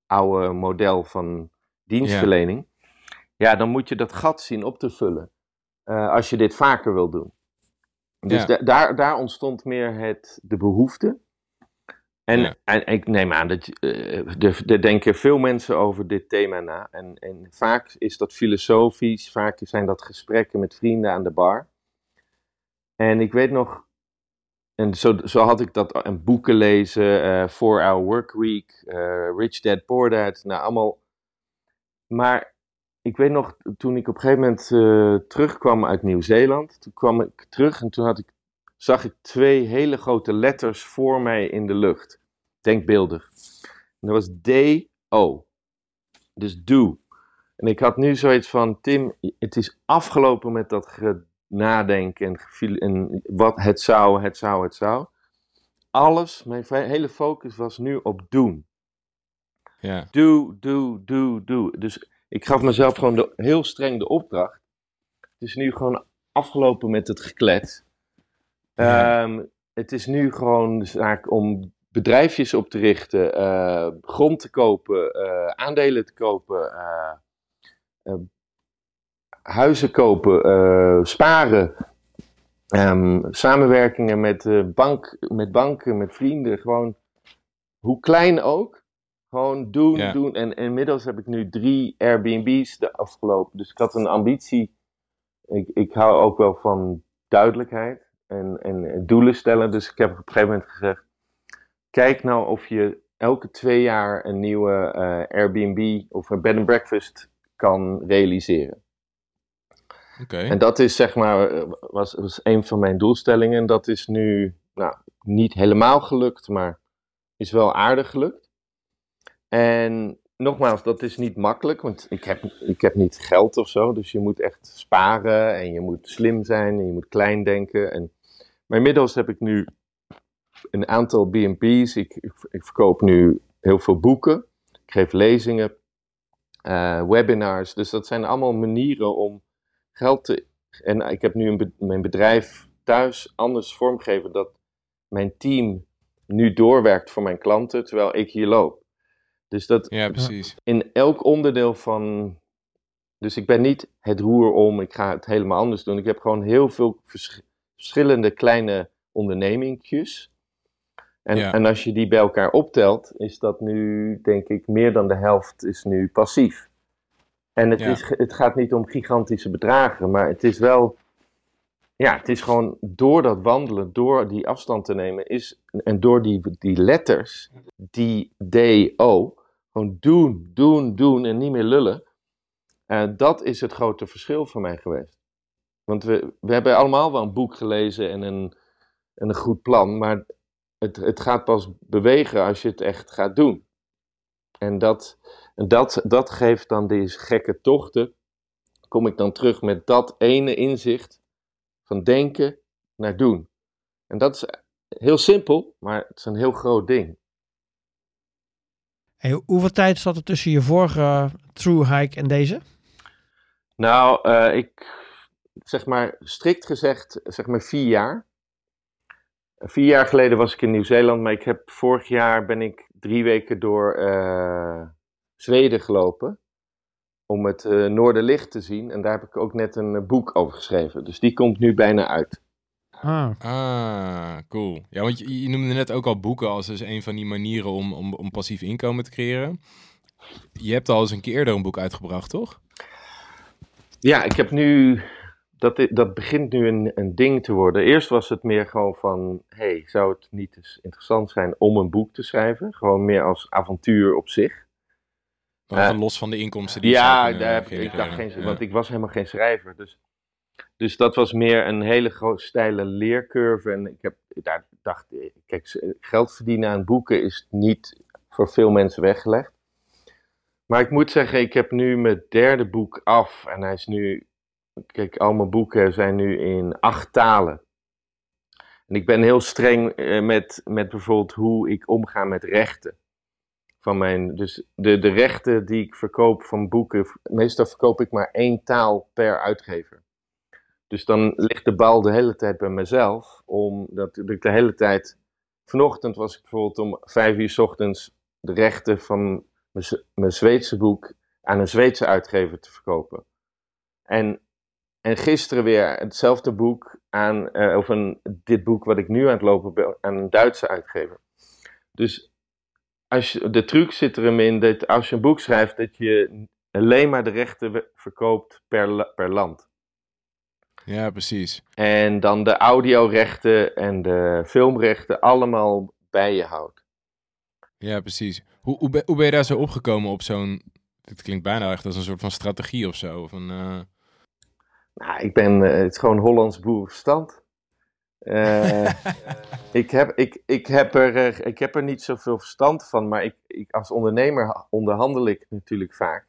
Speaker 3: oude model van dienstverlening, ja, ja dan moet je dat gat zien op te vullen uh, als je dit vaker wil doen. Dus daar, daar ontstond meer het, de behoefte. En, en ik neem aan dat uh, er, denken veel mensen over dit thema na. En, en vaak is dat filosofisch, vaak zijn dat gesprekken met vrienden aan de bar. En ik weet nog, en zo, zo had ik dat, en boeken lezen, uh, Four Hour Work Week, uh, Rich Dad Poor Dad, nou allemaal. Maar ik weet nog, toen ik op een gegeven moment terugkwam uit Nieuw-Zeeland, toen kwam ik terug en toen had ik, zag ik twee hele grote letters voor mij in de lucht. Denkbeeldig. En dat was D-O. Dus do. En ik had nu zoiets van, Tim, het is afgelopen met dat nadenken en, en wat het zou, het zou, het zou. Alles, mijn hele focus was nu op doen. Ja. Do, do, do, do. Dus ik gaf mezelf gewoon de, heel streng de opdracht. Het is nu gewoon afgelopen met het geklets. Ehm, het is nu gewoon de zaak om bedrijfjes op te richten, uh, grond te kopen, uh, aandelen te kopen, uh, huizen kopen, sparen, um, samenwerkingen met, bank, met banken, met vrienden. Gewoon hoe klein ook. Gewoon doen, doen. En inmiddels heb ik nu drie Airbnb's de afgelopen. Dus ik had een ambitie. Ik, ik hou ook wel van duidelijkheid en, en doelen stellen. Dus ik heb op een gegeven moment gezegd: kijk nou of je elke twee jaar een nieuwe uh, Airbnb of een bed and breakfast kan realiseren. En dat is zeg maar, eh, was, was een van mijn doelstellingen. En dat is nu nou, niet helemaal gelukt, maar is wel aardig gelukt. En nogmaals, dat is niet makkelijk, want ik heb, ik heb niet geld of zo. Dus je moet echt sparen en je moet slim zijn en je moet klein denken. En, maar inmiddels heb ik nu een aantal BNP's. Ik, ik, verkoop nu heel veel boeken. Ik geef lezingen, uh, webinars. Dus dat zijn allemaal manieren om geld te. En ik heb nu een mijn bedrijf thuis anders vormgegeven dat mijn team nu doorwerkt voor mijn klanten terwijl ik hier loop. Dus dat
Speaker 1: ja, precies.
Speaker 3: in elk onderdeel van. Dus ik ben niet het roer om, ik ga het helemaal anders doen. Ik heb gewoon heel veel verschillende kleine ondernemingjes. En, en als je die bij elkaar optelt, is dat nu, denk ik, meer dan de helft is nu passief. En het, is, het gaat niet om gigantische bedragen, maar het is wel. Ja, het is gewoon door dat wandelen, door die afstand te nemen, is, en door die, die letters, die D-O, gewoon doen, doen, doen en niet meer lullen. Uh, dat is het grote verschil voor mij geweest. Want we, we hebben allemaal wel een boek gelezen en een, en een goed plan, maar het, het gaat pas bewegen als je het echt gaat doen. En dat, dat, dat geeft dan deze gekke tochten. Kom ik dan terug met dat ene inzicht van denken naar doen. En dat is heel simpel, maar het is een heel groot ding
Speaker 2: hoeveel tijd zat er tussen je vorige true hike en deze?
Speaker 3: Nou, uh, ik zeg maar strikt gezegd, zeg maar vier jaar. Vier jaar geleden was ik in Nieuw-Zeeland, maar ik heb vorig jaar ben ik drie weken door uh, Zweden gelopen om het uh, Noorderlicht te zien. En daar heb ik ook net een boek over geschreven. Dus die komt nu bijna uit.
Speaker 1: Ah. ah, cool. Ja, want je, je, noemde net ook al boeken als dus een van die manieren om, om, om passief inkomen te creëren. Je hebt al eens een keer eerder een boek uitgebracht, toch?
Speaker 3: Ja, ik heb nu. Dat, dat begint nu een, een ding te worden. Eerst was het meer gewoon van: hey, zou het niet eens interessant zijn om een boek te schrijven? Gewoon meer als avontuur op zich.
Speaker 1: Uh, los van de inkomsten die
Speaker 3: ja, daar heb, ik dacht geen, want ik was helemaal geen schrijver. Dus dus dat was meer een hele grote steile leercurve. En ik heb daar dacht, kijk, geld verdienen aan boeken is niet voor veel mensen weggelegd. Maar ik moet zeggen, ik heb nu mijn derde boek af. En hij is nu, kijk, al mijn boeken zijn nu in acht talen. En ik ben heel streng eh, met, met bijvoorbeeld hoe ik omga met rechten. Van mijn, dus de, de rechten die ik verkoop van boeken, meestal verkoop ik maar één taal per uitgever. Dus dan ligt de bal de hele tijd bij mezelf, omdat ik de hele tijd... Vanochtend was ik bijvoorbeeld om vijf uur s ochtends de rechten van mijn Zweedse boek aan een Zweedse uitgever te verkopen. En en gisteren weer hetzelfde boek aan, uh, of een, dit boek wat ik nu aan het lopen ben, aan een Duitse uitgever. Dus als je, de truc zit erin in dat als je een boek schrijft, dat je alleen maar de rechten verkoopt per, per land.
Speaker 1: Ja, precies.
Speaker 3: En dan de audiorechten en de filmrechten allemaal bij je houdt.
Speaker 1: Ja, precies. Hoe, hoe, ben, hoe ben je daar zo opgekomen op zo'n... Dit klinkt bijna echt als een soort van strategie of zo. Of een, uh...
Speaker 3: Nou, ik ben... Uh, het is gewoon Hollands boerenverstand. Uh, ik, heb, ik, ik, heb er, ik heb er niet zoveel verstand van, maar ik, ik, als ondernemer onderhandel ik natuurlijk vaak.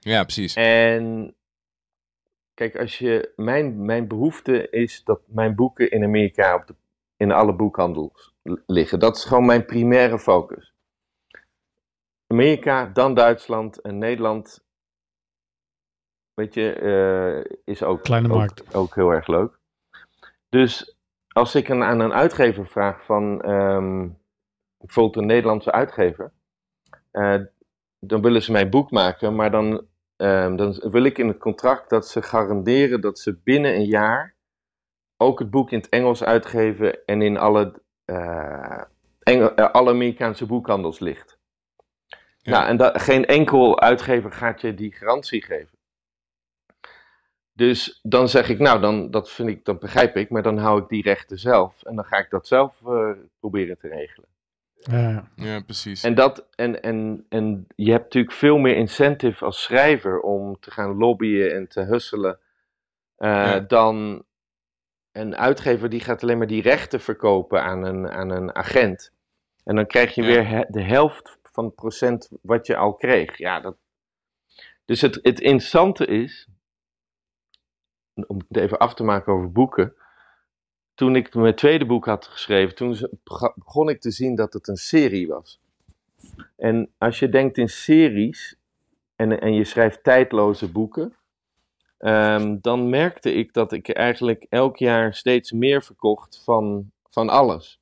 Speaker 1: Ja, precies.
Speaker 3: En kijk, als je, mijn, mijn behoefte is dat mijn boeken in Amerika op de, in alle boekhandels liggen. Dat is gewoon mijn primaire focus. Amerika, dan Duitsland en Nederland. Weet je, uh, is ook,
Speaker 2: Kleine markt.
Speaker 3: Ook, ook, heel erg leuk. Dus als ik een, aan een uitgever vraag van um, bijvoorbeeld een Nederlandse uitgever, uh, dan willen ze mijn boek maken, maar dan, um, dan wil ik in het contract dat ze garanderen dat ze binnen een jaar ook het boek in het Engels uitgeven en in alle, uh, Engel, uh, alle Amerikaanse boekhandels ligt. Ja. Nou, en dat, geen enkel uitgever gaat je die garantie geven. Dus dan zeg ik, nou, dan, dat vind ik, dan begrijp ik, maar dan hou ik die rechten zelf. En dan ga ik dat zelf uh, proberen te regelen.
Speaker 2: Ja,
Speaker 1: ja precies.
Speaker 3: En, dat, en, en, en je hebt natuurlijk veel meer incentive als schrijver om te gaan lobbyen en te husselen. Uh, ja. Dan een uitgever die gaat alleen maar die rechten verkopen aan een, aan een agent. En dan krijg je ja. weer de helft van het procent wat je al kreeg. Ja, dat... Dus het, het interessante is, om het even af te maken over boeken. Toen ik mijn tweede boek had geschreven, toen begon ik te zien dat het een serie was. En als je denkt in series en, en je schrijft tijdloze boeken, um, dan merkte ik dat ik eigenlijk elk jaar steeds meer verkocht van, van alles.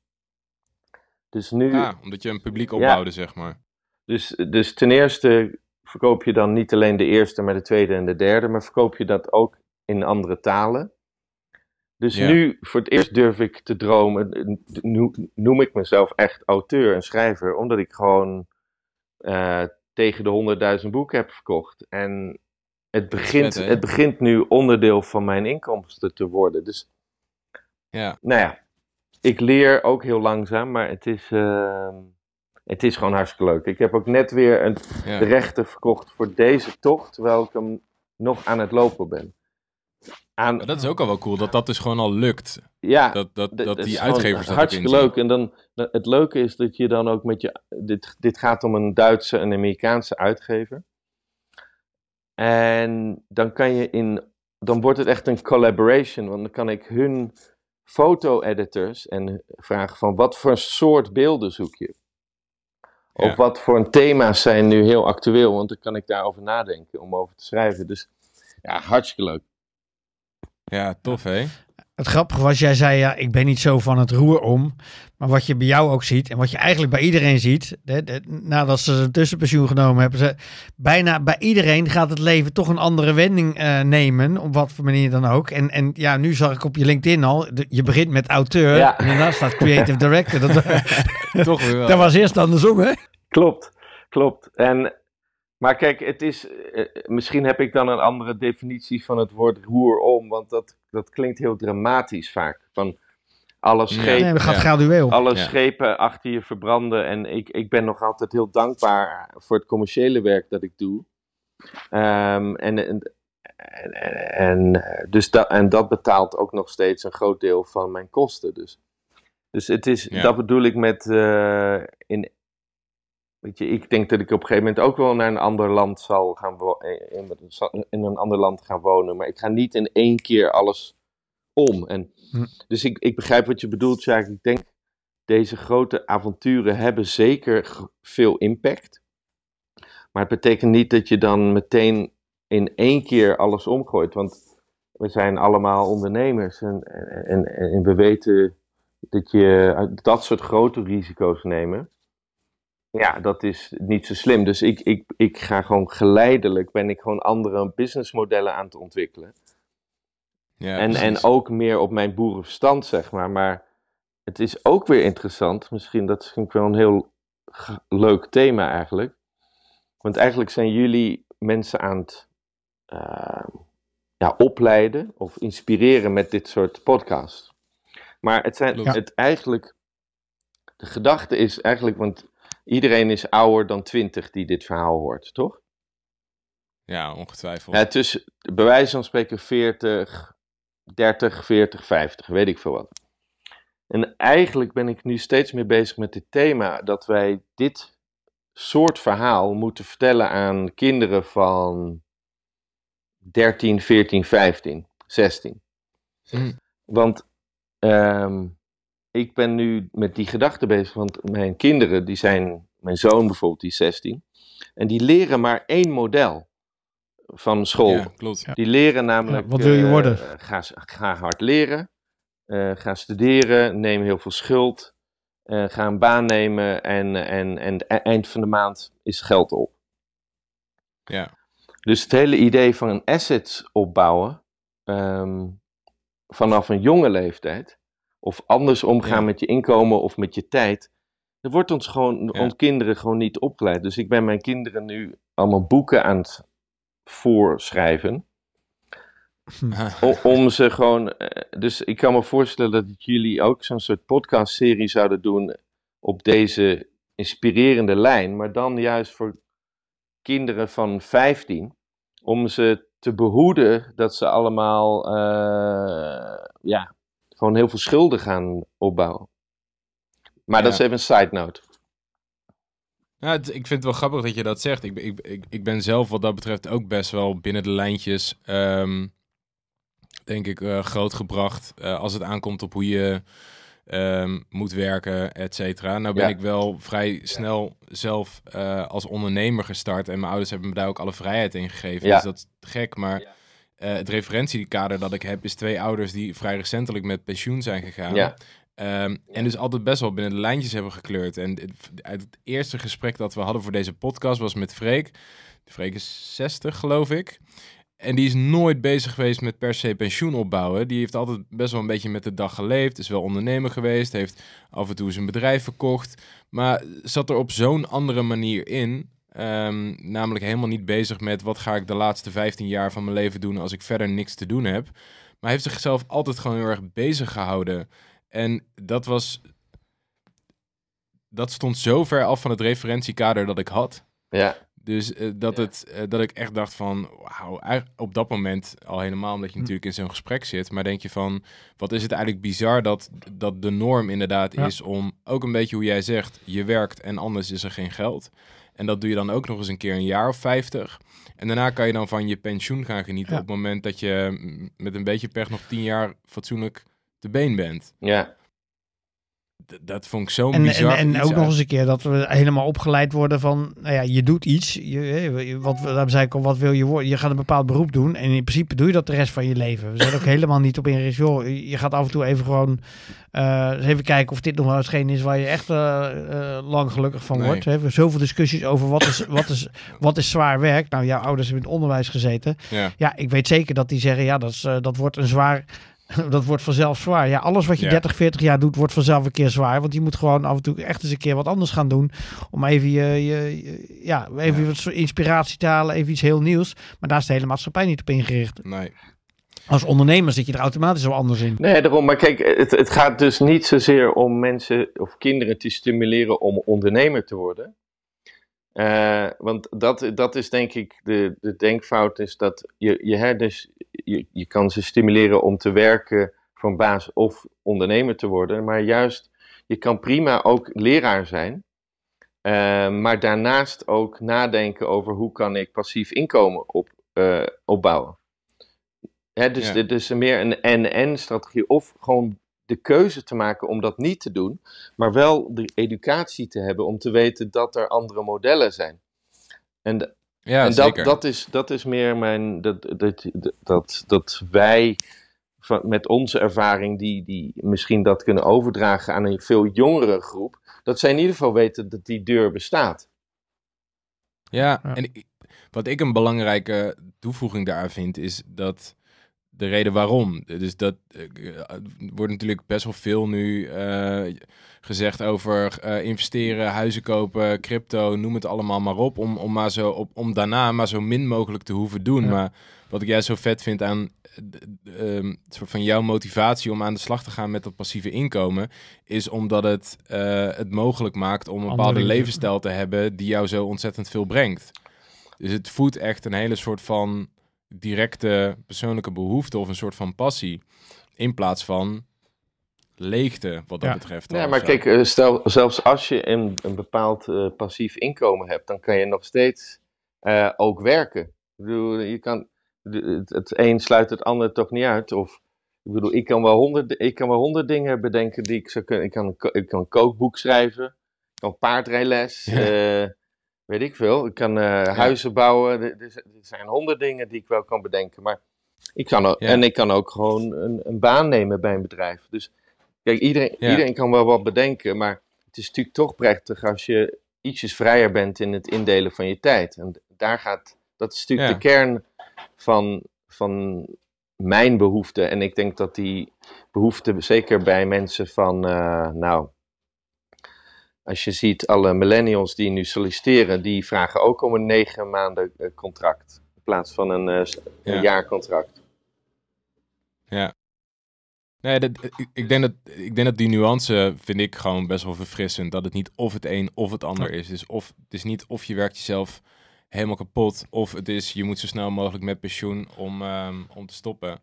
Speaker 3: Dus nu.
Speaker 1: Ah, omdat je een publiek opbouwde, ja, zeg maar.
Speaker 3: Dus, dus ten eerste verkoop je dan niet alleen de eerste, maar de tweede en de derde, maar verkoop je dat ook in andere talen. Dus ja. nu, voor het eerst durf ik te dromen, noem ik mezelf echt auteur en schrijver, omdat ik gewoon uh, tegen de 100.000 boeken heb verkocht. En het begint, vet, het begint nu onderdeel van mijn inkomsten te worden. Dus,
Speaker 1: ja.
Speaker 3: nou ja, ik leer ook heel langzaam, maar het is, uh, het is gewoon hartstikke leuk. Ik heb ook net weer een, ja. de rechten verkocht voor deze tocht, terwijl ik hem nog aan het lopen ben.
Speaker 1: Aan, dat is ook al wel cool, dat dat dus gewoon al lukt.
Speaker 3: Ja,
Speaker 1: dat, dat, dat, dat die uitgevers dat
Speaker 3: hartstikke leuk. En dan, het leuke is dat je dan ook met je... Dit, dit gaat om een Duitse en Amerikaanse uitgever. En dan kan je in... Dan wordt het echt een collaboration. Want dan kan ik hun foto-editors en vragen van... Wat voor soort beelden zoek je? Ja. Of wat voor thema's zijn nu heel actueel? Want dan kan ik daarover nadenken om over te schrijven. Dus ja, hartstikke leuk.
Speaker 1: Ja, tof hè?
Speaker 2: Het grappige was, jij zei ja, ik ben niet zo van het roer om. Maar wat je bij jou ook ziet en wat je eigenlijk bij iedereen ziet, de, de, nadat ze een tussenpensioen genomen hebben, ze, bijna bij iedereen gaat het leven toch een andere wending uh, nemen, op wat voor manier dan ook. En, en ja, nu zag ik op je LinkedIn al, de, je begint met auteur ja. en daarna staat creative director. Dat,
Speaker 1: toch weer wel.
Speaker 2: dat was eerst andersom hè?
Speaker 3: Klopt, klopt. En maar kijk, het is, uh, misschien heb ik dan een andere definitie van het woord roer om, want dat, dat klinkt heel dramatisch vaak. Van alle schepen,
Speaker 2: nee, gradueel.
Speaker 3: alle
Speaker 2: ja.
Speaker 3: schepen achter je verbranden. En ik, ik ben nog altijd heel dankbaar voor het commerciële werk dat ik doe. Um, en, en, en, en, dus dat, en dat betaalt ook nog steeds een groot deel van mijn kosten. Dus, dus het is, ja. dat bedoel ik met uh, in Weet je, ik denk dat ik op een gegeven moment ook wel naar een ander land zal gaan in, in een ander land gaan wonen. Maar ik ga niet in één keer alles om. En, hm. Dus ik, ik begrijp wat je bedoelt, Jacques. Ik denk, deze grote avonturen hebben zeker veel impact. Maar het betekent niet dat je dan meteen in één keer alles omgooit. Want we zijn allemaal ondernemers. En, en, en we weten dat je dat soort grote risico's nemen ja, dat is niet zo slim. Dus ik, ik, ik ga gewoon geleidelijk, ben ik gewoon andere businessmodellen aan het ontwikkelen. Ja, en, en ook meer op mijn boerenverstand, zeg maar. Maar het is ook weer interessant. Misschien dat vind ik wel een heel leuk thema eigenlijk. Want eigenlijk zijn jullie mensen aan het uh, ja, opleiden of inspireren met dit soort podcasts. Maar het zijn het eigenlijk. De gedachte is eigenlijk, want iedereen is ouder dan 20 die dit verhaal hoort, toch?
Speaker 1: Ja, ongetwijfeld.
Speaker 3: Ja, tussen, bij wijze van spreken 40, 30, 40, 50, weet ik veel wat. En eigenlijk ben ik nu steeds meer bezig met dit thema dat wij dit soort verhaal moeten vertellen aan kinderen van 13, 14, 15, 16. Want um, ik ben nu met die gedachte bezig, want mijn kinderen, die zijn, mijn zoon bijvoorbeeld, die is 16, en die leren maar één model van school. Ja, klopt. Die leren namelijk.
Speaker 2: wat wil je uh, worden?
Speaker 3: Ga, ga, hard leren, uh, ga studeren, neem heel veel schuld, uh, ga een baan nemen en, en, en eind van de maand is geld op.
Speaker 1: Ja.
Speaker 3: Dus het hele idee van een assets opbouwen um, vanaf een jonge leeftijd, of anders omgaan met je inkomen of met je tijd, dat wordt ons gewoon, ons kinderen gewoon niet opgeleid. Dus ik ben mijn kinderen nu allemaal boeken aan het voorschrijven. om, om ze gewoon. Eh, dus ik kan me voorstellen dat jullie ook zo'n soort podcastserie zouden doen op deze inspirerende lijn, maar dan juist voor kinderen van 15, om ze te behoeden dat ze allemaal uh, ja, gewoon heel veel schulden gaan opbouwen. Maar dat is even een side note.
Speaker 1: Ja, ik vind het wel grappig dat je dat zegt. Ik, ik, ik, ik ben zelf wat dat betreft ook best wel binnen de lijntjes, um, denk ik, uh, grootgebracht. Uh, als het aankomt op hoe je um, moet werken, et cetera. Nou ben ik wel vrij snel zelf uh, als ondernemer gestart. En mijn ouders hebben me daar ook alle vrijheid in gegeven. Ja. Dus dat is gek, maar... Uh, het referentiekader dat ik heb is twee ouders die vrij recentelijk met pensioen zijn gegaan. Ja. Um, en dus altijd best wel binnen de lijntjes hebben gekleurd. En uit het eerste gesprek dat we hadden voor deze podcast was met Freek. Freek is 60, geloof ik. En die is nooit bezig geweest met per se pensioen opbouwen. Die heeft altijd best wel een beetje met de dag geleefd. Is wel ondernemer geweest. Heeft af en toe zijn bedrijf verkocht. Maar zat er op zo'n andere manier in. Um, namelijk helemaal niet bezig met wat ga ik de laatste 15 jaar van mijn leven doen als ik verder niks te doen heb. Maar heeft zichzelf altijd gewoon heel erg bezig gehouden. En dat was. Dat stond zo ver af van het referentiekader dat ik had.
Speaker 3: Ja.
Speaker 1: Dus uh, dat, het, uh, dat ik echt dacht van, wauw, op dat moment al helemaal omdat je hm. natuurlijk in zo'n gesprek zit. Maar denk je van, wat is het eigenlijk bizar dat, dat de norm inderdaad ja. is om, ook een beetje hoe jij zegt, je werkt en anders is er geen geld. En dat doe je dan ook nog eens een keer een jaar of vijftig. En daarna kan je dan van je pensioen gaan genieten ja. op het moment dat je met een beetje pech nog tien jaar fatsoenlijk te been bent.
Speaker 3: Ja
Speaker 1: dat vond ik zo bizar.
Speaker 2: En, en ook nog eens een keer dat we helemaal opgeleid worden van, nou ja, je doet iets. Je, wat, daar zei ik al, wat wil je worden? Je gaat een bepaald beroep doen en in principe doe je dat de rest van je leven. We zijn ook helemaal niet op ingericht. Joh, je gaat af en toe even gewoon uh, even kijken of dit nog wel eens geen is waar je echt uh, uh, lang gelukkig van wordt. We hebben zoveel discussies over wat is, wat, is, wat is zwaar werk. Nou, jouw ouders hebben in het onderwijs gezeten.
Speaker 1: Ja,
Speaker 2: ja ik weet zeker dat die zeggen, ja, dat, is, dat wordt een zwaar dat wordt vanzelf zwaar. Ja, alles wat je ja. 30, 40 jaar doet, wordt vanzelf een keer zwaar. Want je moet gewoon af en toe echt eens een keer wat anders gaan doen. Om even, je, je, ja, even ja. wat inspiratie te halen, even iets heel nieuws. Maar daar is de hele maatschappij niet op ingericht.
Speaker 1: Nee.
Speaker 2: Als ondernemer zit je er automatisch wel anders in.
Speaker 3: Nee, daarom. Maar kijk, het, het gaat dus niet zozeer om mensen of kinderen te stimuleren om ondernemer te worden. Uh, want dat, dat is denk ik de, de denkfout, is dat je, je, hè, dus je, je kan ze stimuleren om te werken een baas of ondernemer te worden, maar juist, je kan prima ook leraar zijn, uh, maar daarnaast ook nadenken over hoe kan ik passief inkomen op, uh, opbouwen. Hè, dus, ja. dus meer een en-en strategie of gewoon de keuze te maken om dat niet te doen, maar wel de educatie te hebben om te weten dat er andere modellen zijn. En, ja, en dat, dat, is, dat is meer mijn. Dat, dat, dat, dat wij van, met onze ervaring, die, die misschien dat kunnen overdragen aan een veel jongere groep, dat zij in ieder geval weten dat die deur bestaat.
Speaker 1: Ja, ja. en wat ik een belangrijke toevoeging daar vind, is dat de reden waarom. Dus dat wordt natuurlijk best wel veel nu gezegd over investeren, huizen kopen, crypto, noem het allemaal maar op. Om, om, maar zo, op, om daarna maar zo min mogelijk te hoeven doen. Maar wat ik juist zo vet vind aan um, soort van jouw motivatie om aan de slag te gaan met dat passieve inkomen, is omdat het uh, het mogelijk maakt om een bepaalde levensstijl te hebben die jou zo ontzettend veel brengt. Dus het voedt echt een hele soort van directe persoonlijke behoefte of een soort van passie. In plaats van leegte, wat dat betreft.
Speaker 3: Ja, maar kijk, eh, stel, zelfs als je een, een bepaald uh, passief inkomen hebt, dan kan je nog steeds uh, ook werken. Ik bedoel, je kan, het, het een sluit het ander toch niet uit. Of, ik bedoel, ik kan wel honderd, ik kan wel honderd dingen bedenken die ik zou kunnen. Ik kan, ik kan een kookboek schrijven, ik kan paardrijles, ja. uh, weet ik veel. Ik kan uh, huizen bouwen. Er, er, zijn honderd dingen die ik wel kan bedenken. Maar ik kan ook, En ik kan ook gewoon een, een, baan nemen bij een bedrijf. Dus kijk, iedereen, iedereen kan wel wat bedenken. Maar het is natuurlijk toch prettig als je ietsjes vrijer bent in het indelen van je tijd. En daar gaat, dat is natuurlijk de kern van, van mijn behoefte. En ik denk dat die behoefte, zeker bij mensen van, uh, nou, als je ziet alle millennials die nu solliciteren, die vragen ook om een negen maanden eh, contract. In plaats van een, uh, een jaarcontract.
Speaker 1: Nee, dat, ik, denk dat, ik denk dat die nuance vind ik gewoon best wel verfrissend. Dat het niet of het een of het ander is. Dus of, het is niet of je werkt jezelf helemaal kapot. Of het is, je moet zo snel mogelijk met pensioen om, ehm, om te stoppen.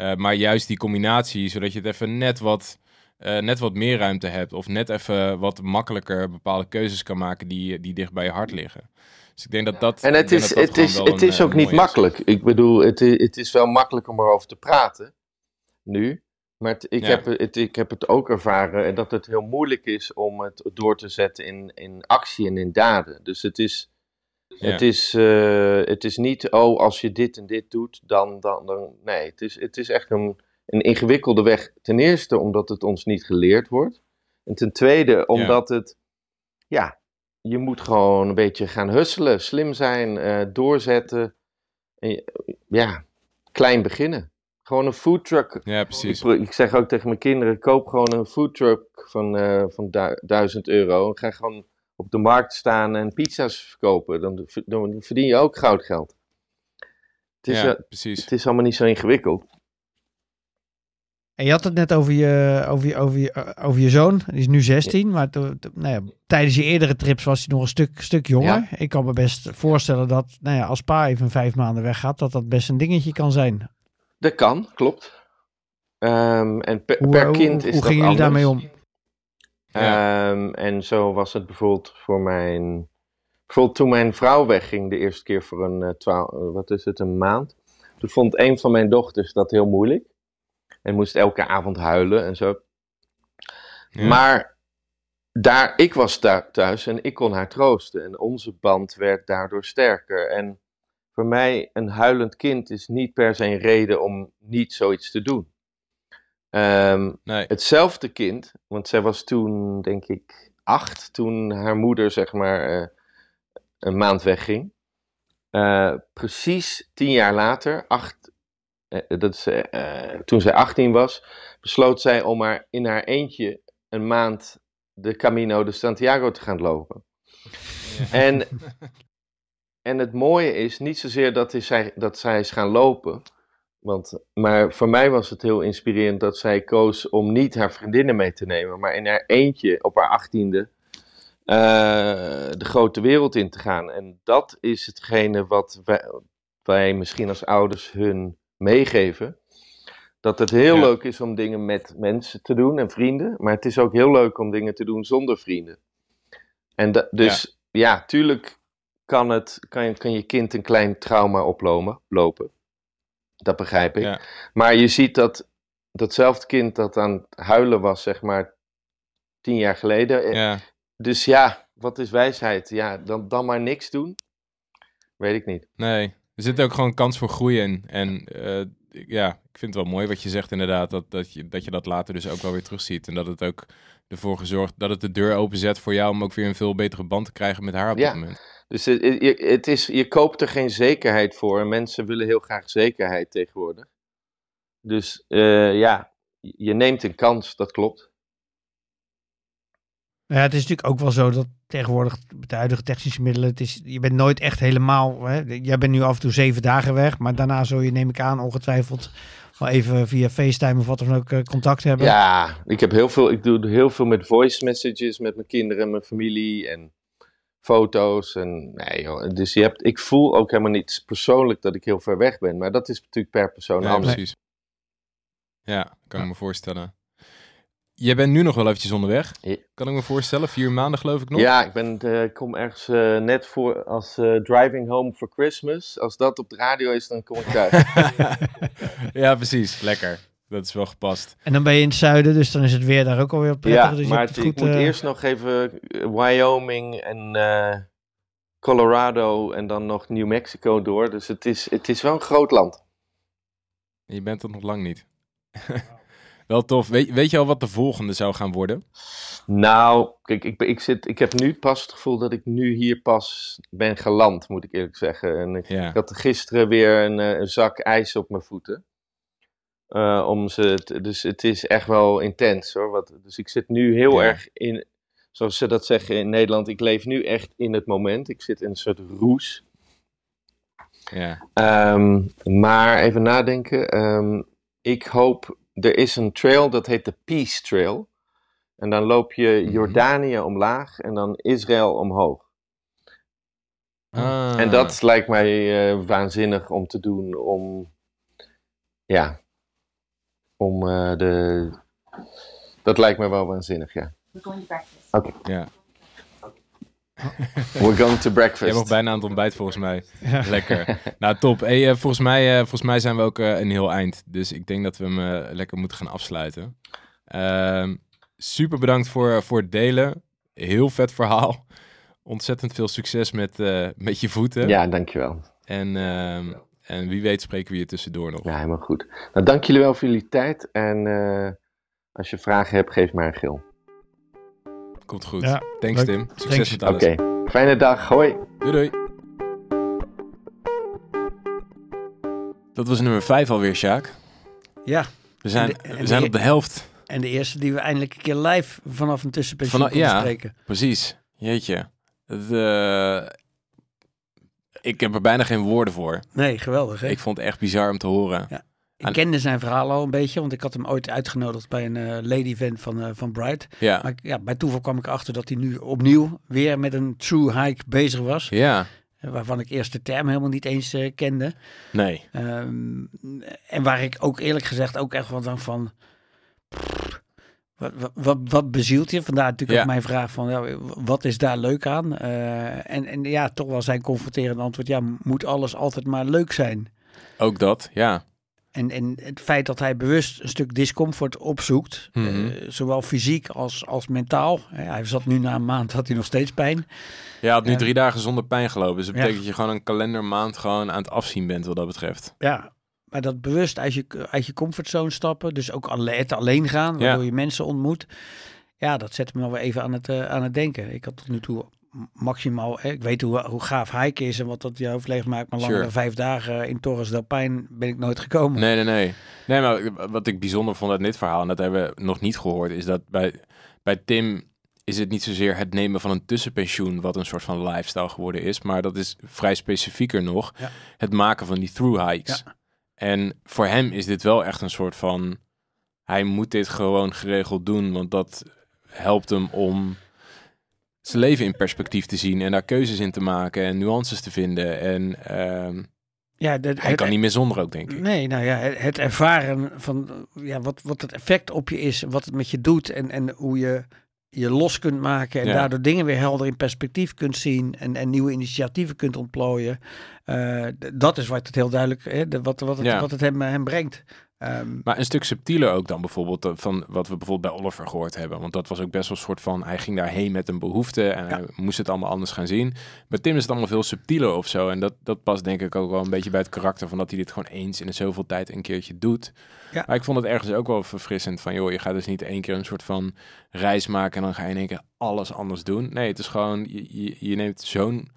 Speaker 1: Uh, maar juist die combinatie, zodat je het even net wat, uh, net wat meer ruimte hebt. Of net even wat makkelijker bepaalde keuzes kan maken die, die dicht bij je hart liggen. Dus ik denk dat dat.
Speaker 3: En het is, het is, het is ook niet makkelijk. Ik bedoel, het, het is wel makkelijk om erover te praten. Nu. Maar het, ik, heb het, ik heb het ook ervaren dat het heel moeilijk is om het door te zetten in, in actie en in daden. Dus het is het, is, uh, het is niet, oh, als je dit en dit doet, dan, dan, dan nee, het is, het is echt een, een ingewikkelde weg. Ten eerste omdat het ons niet geleerd wordt. En ten tweede omdat het, ja, je moet gewoon een beetje gaan husselen, slim zijn, uh, doorzetten. En, ja, klein beginnen. Gewoon een foodtruck.
Speaker 1: Ja, precies.
Speaker 3: Ik, ik, zeg ook tegen mijn kinderen, koop gewoon een foodtruck van, uh, van du 1000 euro. En ga gewoon op de markt staan en pizza's verkopen, dan, dan verdien je ook goudgeld. Het is, ja, precies. Het is allemaal niet zo ingewikkeld.
Speaker 2: En je had het net over je, over je, over je, over je zoon. Die is nu 16, maar to, nou ja, tijdens je eerdere trips was hij nog een stuk, stuk jonger. Ik kan me best voorstellen dat nou ja, als pa even vijf maanden weggaat, dat dat best een dingetje kan zijn.
Speaker 3: Dat kan, klopt. Um, en per, per kind is
Speaker 2: hoe, hoe gingen jullie daarmee om?
Speaker 3: Ehm, en zo was het bijvoorbeeld voor mijn. Bijvoorbeeld toen mijn vrouw wegging de eerste keer voor een, uh, twaalf, eh, wat is het, een maand. Toen vond een van mijn dochters dat heel moeilijk. En moest elke avond huilen en zo. Maar daar, ik was daar thuis en ik kon haar troosten. En onze band werd daardoor sterker. En voor mij, een huilend kind is niet per se een reden om niet zoiets te doen. Um, nee. Hetzelfde kind, want zij was toen, denk ik, acht, toen haar moeder, zeg maar, uh, een maand wegging. Uh, precies tien jaar later, acht, uh, dat is, toen zij 18 was, besloot zij om maar in haar eentje een maand de Camino de Santiago te gaan lopen. Ja. En, en het mooie is niet zozeer dat, zij, dat zij is gaan lopen, want, maar voor mij was het heel inspirerend dat zij koos om niet haar vriendinnen mee te nemen, maar in haar eentje op haar achttiende uh, de grote wereld in te gaan. En dat is hetgene wat wij, wij misschien als ouders hun meegeven. Dat het heel leuk is om dingen met mensen te doen en vrienden, maar het is ook heel leuk om dingen te doen zonder vrienden. En dus ja. ja, tuurlijk kan, het, kan, kan je kind een klein trauma oplopen. Lopen. Dat begrijp ik. Maar je ziet dat datzelfde kind dat aan het huilen was, zeg maar, tien jaar geleden. Eh, ja. Dus ja, wat is wijsheid? Ja, dan, dan maar niks doen? Weet ik niet.
Speaker 1: Nee, er zit ook gewoon kans voor groei in. En uh, ja, ik vind het wel mooi wat je zegt inderdaad, dat, dat, je, dat je dat later dus ook wel weer terugziet. En dat het ook ervoor gezorgd dat het de deur openzet voor jou om ook weer een veel betere band te krijgen met haar op ja. moment.
Speaker 3: Dus het, het is, je koopt er geen zekerheid voor. En mensen willen heel graag zekerheid tegenwoordig. Dus uh, ja, je neemt een kans, dat klopt.
Speaker 2: Ja, het is natuurlijk ook wel zo dat tegenwoordig met de huidige technische middelen, het is, je bent nooit echt helemaal, hè, jij bent nu af en toe zeven dagen weg, maar daarna zul je, neem ik aan, ongetwijfeld wel even via FaceTime of wat dan ook eh, contact hebben.
Speaker 3: Ja, ik heb heel veel, ik doe heel veel met voice messages met mijn kinderen en mijn familie en foto's en nee joh, dus je hebt, ik voel ook helemaal niet persoonlijk dat ik heel ver weg ben, maar dat is natuurlijk per persoon ja, anders. Precies.
Speaker 1: Ja, kan ik me voorstellen. Jij bent nu nog wel eventjes onderweg. Kan ik me voorstellen, vier maanden geloof ik nog.
Speaker 3: Ja, ik ben, uh, kom ergens uh, net voor als uh, Driving Home for Christmas. Als dat op de radio is, dan kom ik thuis.
Speaker 1: ja, precies. Lekker. Dat is wel gepast.
Speaker 2: En dan ben je in het zuiden, dus dan is het weer daar ook alweer prettig.
Speaker 3: Ja,
Speaker 2: dus
Speaker 3: maar het, goed, ik moet eerst nog even Wyoming en Colorado en dan nog New Mexico door. Dus het is, het is wel een groot land.
Speaker 1: Je bent er nog lang niet. Wel tof. Weet, weet je al wat de volgende zou gaan worden?
Speaker 3: Nou, kijk, ik, ik, zit, ik heb nu pas het gevoel dat ik nu hier pas ben geland, moet ik eerlijk zeggen. En ik, ik had gisteren weer een, eh, een, zak ijs op mijn voeten. Uh, om ze dus het is echt wel intens hoor. Wat, dus ik zit nu heel erg in, zoals ze dat zeggen in Nederland, ik leef nu echt in het moment. Ik zit in een soort roes. Ja. Um, maar even nadenken. Um, ik hoop er is een trail dat heet de Peace Trail. En dan loop je mhm. Jordanië omlaag en dan Israël omhoog. Ah. En dat lijkt mij uh, waanzinnig om te doen, om, ja, om uh, de, dat lijkt me wel waanzinnig, ja. Oké. Okay. Ja. We're going to breakfast. Je
Speaker 1: hebt nog bijna aan het ontbijt volgens mij. Lekker. nou, top. Hey, uh, volgens, mij, uh, volgens mij zijn we ook uh, een heel eind. Dus ik denk dat we hem lekker moeten gaan afsluiten. Ehm, super bedankt voor, voor het delen. Heel vet verhaal. Ontzettend veel succes met, met je voeten.
Speaker 3: Ja, dankjewel.
Speaker 1: En, ehm, en wie weet spreken we je tussendoor nog.
Speaker 3: Ja, helemaal goed. Nou, dank jullie wel voor jullie tijd. En als je vragen hebt, geef mij een gil.
Speaker 1: Komt goed. Ja, Thanks Tim. Succes met alles.
Speaker 3: Oké. Fijne dag. Hoi.
Speaker 1: Doei doei. Dat was nummer 5 alweer, Sjaak.
Speaker 2: Ja.
Speaker 1: We zijn, we zijn op de helft.
Speaker 2: En de eerste die we eindelijk een keer live vanaf een tussenpensioen Van, ja, spreken.
Speaker 1: precies. Jeetje. Het, uh, ik heb er bijna geen woorden voor.
Speaker 2: Nee, geweldig. Hè?
Speaker 1: Ik vond het echt bizar om te horen.
Speaker 2: Ja. Ik kende zijn verhaal al een beetje, want ik had hem ooit uitgenodigd bij een uh, lady event van, uh, van Bright. Ja. Maar ja, bij toeval kwam ik erachter dat hij nu opnieuw weer met een true hike bezig was.
Speaker 1: Ja.
Speaker 2: Uh, waarvan ik eerst de term helemaal niet eens kende.
Speaker 1: Nee.
Speaker 2: Um, en waar ik ook eerlijk gezegd ook echt wat van... Pff, wat, wat, wat, bezielt je? Vandaar natuurlijk ja. ook mijn vraag van, ja, wat is daar leuk aan? en, en ja, toch wel zijn confronterende antwoord, ja, moet alles altijd maar leuk zijn?
Speaker 1: Ook dat, ja.
Speaker 2: En, en het feit dat hij bewust een stuk discomfort opzoekt, mm zowel fysiek als, als mentaal. hij zat nu na een maand, had hij nog steeds pijn.
Speaker 1: Ja, had nu drie dagen zonder pijn gelopen. Dus dat betekent dat je gewoon een kalendermaand gewoon aan het afzien bent wat dat betreft.
Speaker 2: Ja, maar dat bewust uit je, uit je comfortzone stappen, dus ook alleen, alleen gaan, waardoor je mensen ontmoet. Ja, dat zet me wel weer even aan het, uh, aan het denken. Ik had tot nu toe maximaal, ik weet hoe, hoe gaaf hike is en wat dat je hoofd leeg maakt, maar langer dan vijf dagen in Torres del Paine ben ik nooit gekomen.
Speaker 1: Nee, nee, nee. Nee, maar wat ik bijzonder vond uit dit verhaal, en dat hebben we nog niet gehoord, is dat bij, bij Tim is het niet zozeer het nemen van een tussenpensioen wat een soort van lifestyle geworden is, maar dat is vrij specifieker nog, het maken van die through hikes. Ja. En voor hem is dit wel echt een soort van, hij moet dit gewoon geregeld doen, want dat helpt hem om zijn leven in perspectief te zien en daar keuzes in te maken en nuances te vinden. En uh, ja, hij kan niet meer zonder ook, denk ik.
Speaker 2: Nee, nou ja, het ervaren van ja, wat, wat het effect op je is, wat het met je doet en, en hoe je je los kunt maken en daardoor dingen weer helder in perspectief kunt zien en, en nieuwe initiatieven kunt ontplooien. Uh, dat is wat het heel duidelijk, hè, de, wat, wat, het, ja. wat het hem, hem brengt.
Speaker 1: Um, maar een stuk subtieler ook dan bijvoorbeeld eh, van wat we bijvoorbeeld bij Oliver gehoord hebben. Want dat was ook best wel een soort van, hij ging daarheen met een behoefte en hij moest het allemaal anders gaan zien. Bij Tim is het allemaal veel subtieler of zo. En dat, dat past denk ik ook wel een beetje bij het karakter van dat hij dit gewoon eens in de zoveel tijd een keertje doet. Ja. Maar ik vond het ergens ook wel verfrissend van, joh, je gaat dus niet één keer een soort van reis maken en dan ga je in één keer alles anders doen. Nee, het is gewoon, je, je, je neemt zo'n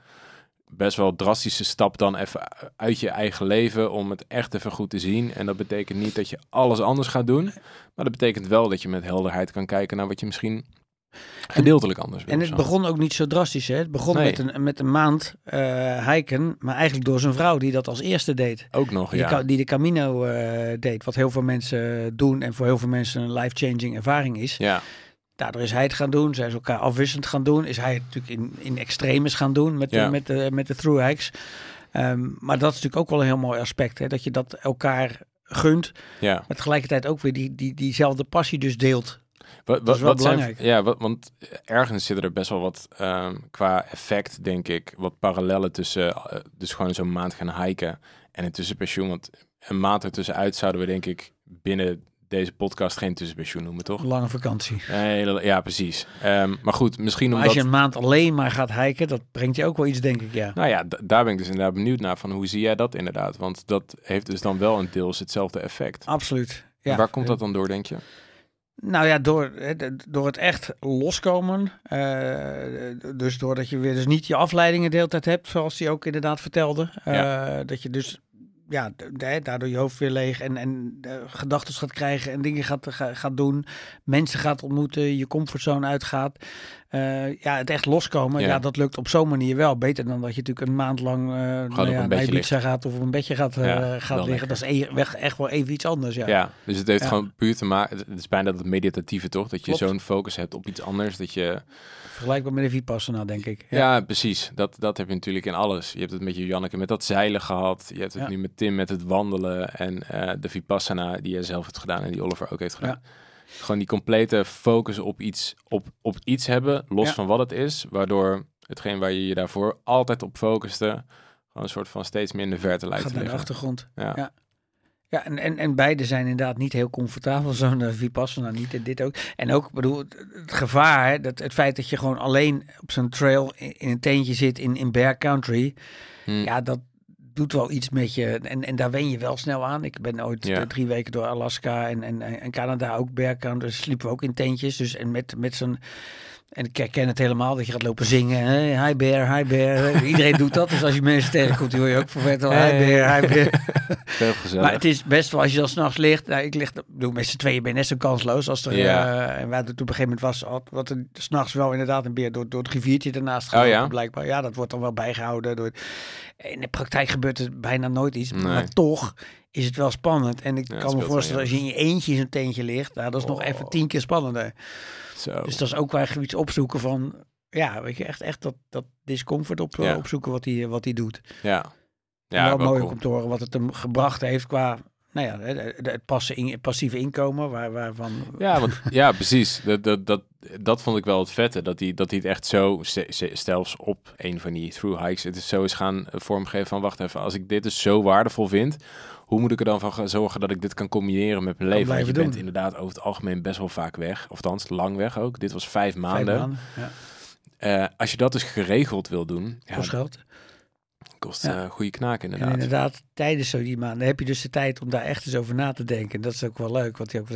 Speaker 1: best wel drastische stap dan even uit je eigen leven om het echt even goed te zien. En dat betekent niet dat je alles anders gaat doen, maar dat betekent wel dat je met helderheid kan kijken naar wat je misschien gedeeltelijk anders wil.
Speaker 2: En het begon ook niet zo drastisch. Hè? Het begon met, een, met een maand uh, hiken, maar eigenlijk door zijn vrouw die dat als eerste deed.
Speaker 1: Ook nog,
Speaker 2: die,
Speaker 1: ja.
Speaker 2: Die de Camino uh, deed, wat heel veel mensen doen en voor heel veel mensen een life-changing ervaring is.
Speaker 1: Ja.
Speaker 2: Daardoor is hij het gaan doen. Zij is elkaar afwisselend gaan doen. Is hij het natuurlijk in, in extremes gaan doen met, de, met, de, met de through hikes. Um, maar dat is natuurlijk ook wel een heel mooi aspect. Hè? Dat je dat elkaar gunt.
Speaker 1: Ja.
Speaker 2: Maar tegelijkertijd ook weer die, die, diezelfde passie dus deelt.
Speaker 1: Wat, wat, wat. Zijn, ja, wat, want ergens zitten er best wel wat um, qua effect, denk ik, wat parallellen tussen, uh, dus gewoon zo'n maand gaan hiken en een tussenpensioen. Want een maand ertussenuit zouden we denk ik binnen deze podcast geen tussenpensioen noemen, toch?
Speaker 2: Lange vakantie.
Speaker 1: Hele, ja, precies. Um, maar goed, misschien
Speaker 2: maar
Speaker 1: omdat...
Speaker 2: als je een maand alleen maar gaat hiken, dat brengt je ook wel iets, denk ik, ja.
Speaker 1: Nou ja, daar ben ik dus inderdaad benieuwd naar, van hoe zie jij dat inderdaad? Want dat heeft dus dan wel een deels hetzelfde effect.
Speaker 2: Absoluut, ja.
Speaker 1: Waar komt dat dan door, denk je?
Speaker 2: Nou ja, door, door het echt loskomen. Uh, dus doordat je weer dus niet je afleidingen de hele tijd hebt, zoals hij ook inderdaad vertelde. Uh, ja. Dat je dus ja, daardoor je hoofd weer leeg en, en uh, gedachten gaat krijgen en dingen gaat, gaat doen. Mensen gaat ontmoeten, je comfortzone uitgaat. Uh, ja, het echt loskomen, ja. ja dat lukt op zo'n manier wel. Beter dan dat je natuurlijk een maand lang uh, nou ja, naar Ibiza gaat of op een bedje gaat, ja, gaat liggen. Dat is e echt wel even iets anders, ja.
Speaker 1: Ja, dus het heeft gewoon puur te maken... Het is bijna dat meditatieve, toch? Dat je zo'n focus hebt op iets anders, dat je...
Speaker 2: Vergelijkbaar met de Vipassana, denk ik.
Speaker 1: Ja, ja, precies. Dat, dat heb je natuurlijk in alles. Je hebt het met je Janneke met dat zeilen gehad. Je hebt het nu met Tim met het wandelen. En de Vipassana die je zelf hebt gedaan en die Oliver ook heeft gedaan. Gewoon die complete focus op iets, op, op iets hebben, los van wat het is. Waardoor hetgeen waar je je daarvoor altijd op focuste, gewoon een soort van steeds meer in de verte lijkt
Speaker 2: Gaat
Speaker 1: te liggen.
Speaker 2: de achtergrond. Ja. ja. Ja, en, en, en beide zijn inderdaad niet heel comfortabel, zo'n uh, Vipassana niet en dit ook. En ook, bedoel, het, het gevaar, dat, het feit dat je gewoon alleen op zo'n trail in, in, een tentje zit in, in Bear Country, hmm. ja, dat doet wel iets met je. En, en daar wen je wel snel aan. Ik ben ooit ja. drie weken door Alaska en, en, en Canada ook Country, dus sliepen we ook in tentjes. Dus en met, met zo'n en ik herken het helemaal, dat je gaat lopen zingen. Hè? Hi bear, hi bear. Iedereen doet dat. Dus als je mensen tegenkomt, die hoor je ook voor vet. Hi bear, hi bear. Maar het is best wel, als je dan s'nachts ligt. Nou, ik lig, bedoel, met z'n tweeën ben je net zo kansloos. Als er, ja. uh, en waar het op een gegeven moment was, wat er s'nachts wel inderdaad een beer door, door het riviertje ernaast gaat.
Speaker 1: Oh, ja?
Speaker 2: Blijkbaar. Ja, dat wordt dan wel bijgehouden. Door, in de praktijk gebeurt er bijna nooit iets. Nee. Maar toch is het wel spannend. En ik ja, kan me voorstellen, als je in je eentje in zo'n teentje ligt, nou, dat is oh. nog even tien keer spannender.
Speaker 1: Zo.
Speaker 2: Dus dat is ook waar iets opzoeken van, ja, weet je, echt, echt dat, dat discomfort op, ja. opzoeken wat hij wat hij doet.
Speaker 1: Ja.
Speaker 2: Ja, wel mooi cool. om te horen wat het hem gebracht heeft qua nou ja, het, het passen in, passieve inkomen, waar, waarvan...
Speaker 1: Ja, want, ja precies. Dat, dat, dat, dat vond ik wel het vette, dat hij, dat hij het echt zo, zelfs op een van die through hikes, het is zo is gaan vormgeven van, wacht even, als ik dit dus zo waardevol vind, hoe moet ik er dan van zorgen dat ik dit kan combineren met mijn leven? Want je doen. bent inderdaad over het algemeen best wel vaak weg, of althans lang weg ook. Dit was vijf maanden.
Speaker 2: Vijf maanden
Speaker 1: ja. uh, als je dat dus geregeld wil doen...
Speaker 2: Ja, geld
Speaker 1: kost ja. uh, goede knaak inderdaad.
Speaker 2: En inderdaad, tijdens zo die maanden heb je dus de tijd om daar echt eens over na te denken. Dat is ook wel leuk, want je, ook,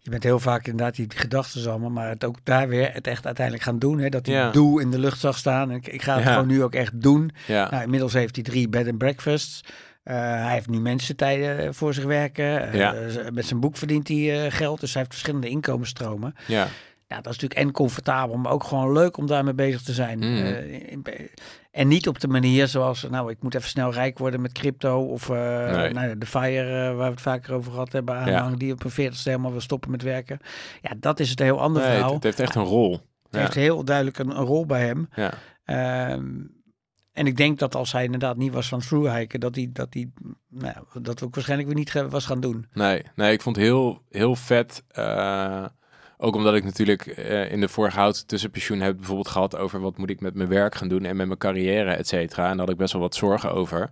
Speaker 2: je bent heel vaak inderdaad die gedachten allemaal, maar het ook daar weer het echt uiteindelijk gaan doen. Hè, dat hij ja. doe in de lucht zag staan. En ik, ik ga het gewoon nu ook echt doen. Nou, inmiddels heeft hij drie bed and breakfasts. Uh, hij heeft nu mensentijden voor zich werken. Uh,
Speaker 1: ja.
Speaker 2: Met zijn boek verdient hij uh, geld. Dus hij heeft verschillende inkomensstromen.
Speaker 1: Ja.
Speaker 2: Ja, dat is natuurlijk en comfortabel, maar ook gewoon leuk om daarmee bezig te zijn.
Speaker 1: Mm.
Speaker 2: In, en niet op de manier zoals, nou, ik moet even snel rijk worden met crypto. Of nee. nou, de FIRE, waar we het vaker over gehad hebben, aanhang, ja. die op een veertigste helemaal wil stoppen met werken. Ja, dat is het een heel ander
Speaker 1: nee,
Speaker 2: verhaal.
Speaker 1: Het, het, heeft echt een rol.
Speaker 2: Het heeft heel duidelijk een, een rol bij hem.
Speaker 1: Ja.
Speaker 2: Um, en ik denk dat als hij inderdaad niet was van through-hiken, dat hij, dat hij nou, dat ook waarschijnlijk weer niet was gaan doen.
Speaker 1: Nee, nee ik vond het heel, heel vet. Uh, ook omdat ik natuurlijk uh, in de vorige hout tussenpensioen heb bijvoorbeeld gehad over wat moet ik met mijn werk gaan doen en met mijn carrière, et cetera. En daar had ik best wel wat zorgen over.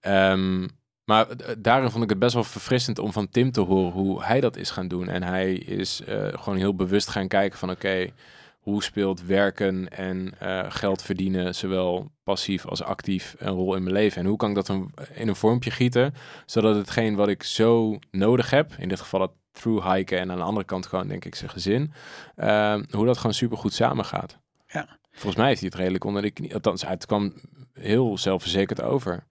Speaker 2: Ja.
Speaker 1: Um, maar daarin vond ik het best wel verfrissend om van Tim te horen hoe hij dat is gaan doen. En hij is uh, gewoon heel bewust gaan kijken van oké, okay, hoe speelt werken en uh, geld verdienen, zowel passief als actief, een rol in mijn leven? En hoe kan ik dat een, in een vormpje gieten, zodat hetgeen wat ik zo nodig heb, in dit geval het through hiken en aan de andere kant gewoon, denk ik, zijn gezin, uh, hoe dat gewoon super goed samengaat.
Speaker 2: Ja.
Speaker 1: Volgens mij heeft hij het redelijk onder de knie. Althans, het kwam heel zelfverzekerd over.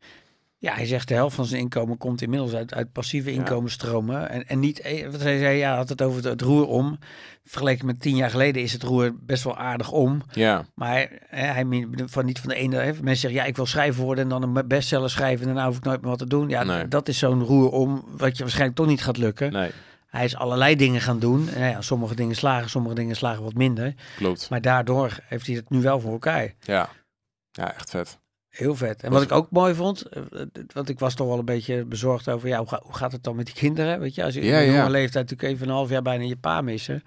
Speaker 2: Ja, hij zegt de helft van zijn inkomen komt inmiddels uit, uit passieve inkomensstromen. En, en niet, eh, wat hij zei, ja, had het over het, roer om. Vergeleken met tien jaar geleden is het roer best wel aardig om.
Speaker 1: Ja.
Speaker 2: Maar hè, hij van niet van de ene. Hè, mensen zeggen, ja, ik wil schrijver worden en dan een bestseller schrijven en daarna hoef ik nooit meer wat te doen. Ja, dat is zo'n roer om, wat je waarschijnlijk toch niet gaat lukken.
Speaker 1: Nee.
Speaker 2: Hij is allerlei dingen gaan doen. En ja, sommige dingen slagen, sommige dingen slagen wat minder.
Speaker 1: Klopt.
Speaker 2: Maar daardoor heeft hij het nu wel voor elkaar.
Speaker 1: Ja, ja echt vet.
Speaker 2: Heel vet. En wat ik ook mooi vond, eh, want ik was toch wel een beetje bezorgd over, ja, hoe, gaat het dan met die kinderen? Weet je, als je ja, in een jonge leeftijd natuurlijk even een half jaar bijna je pa missen.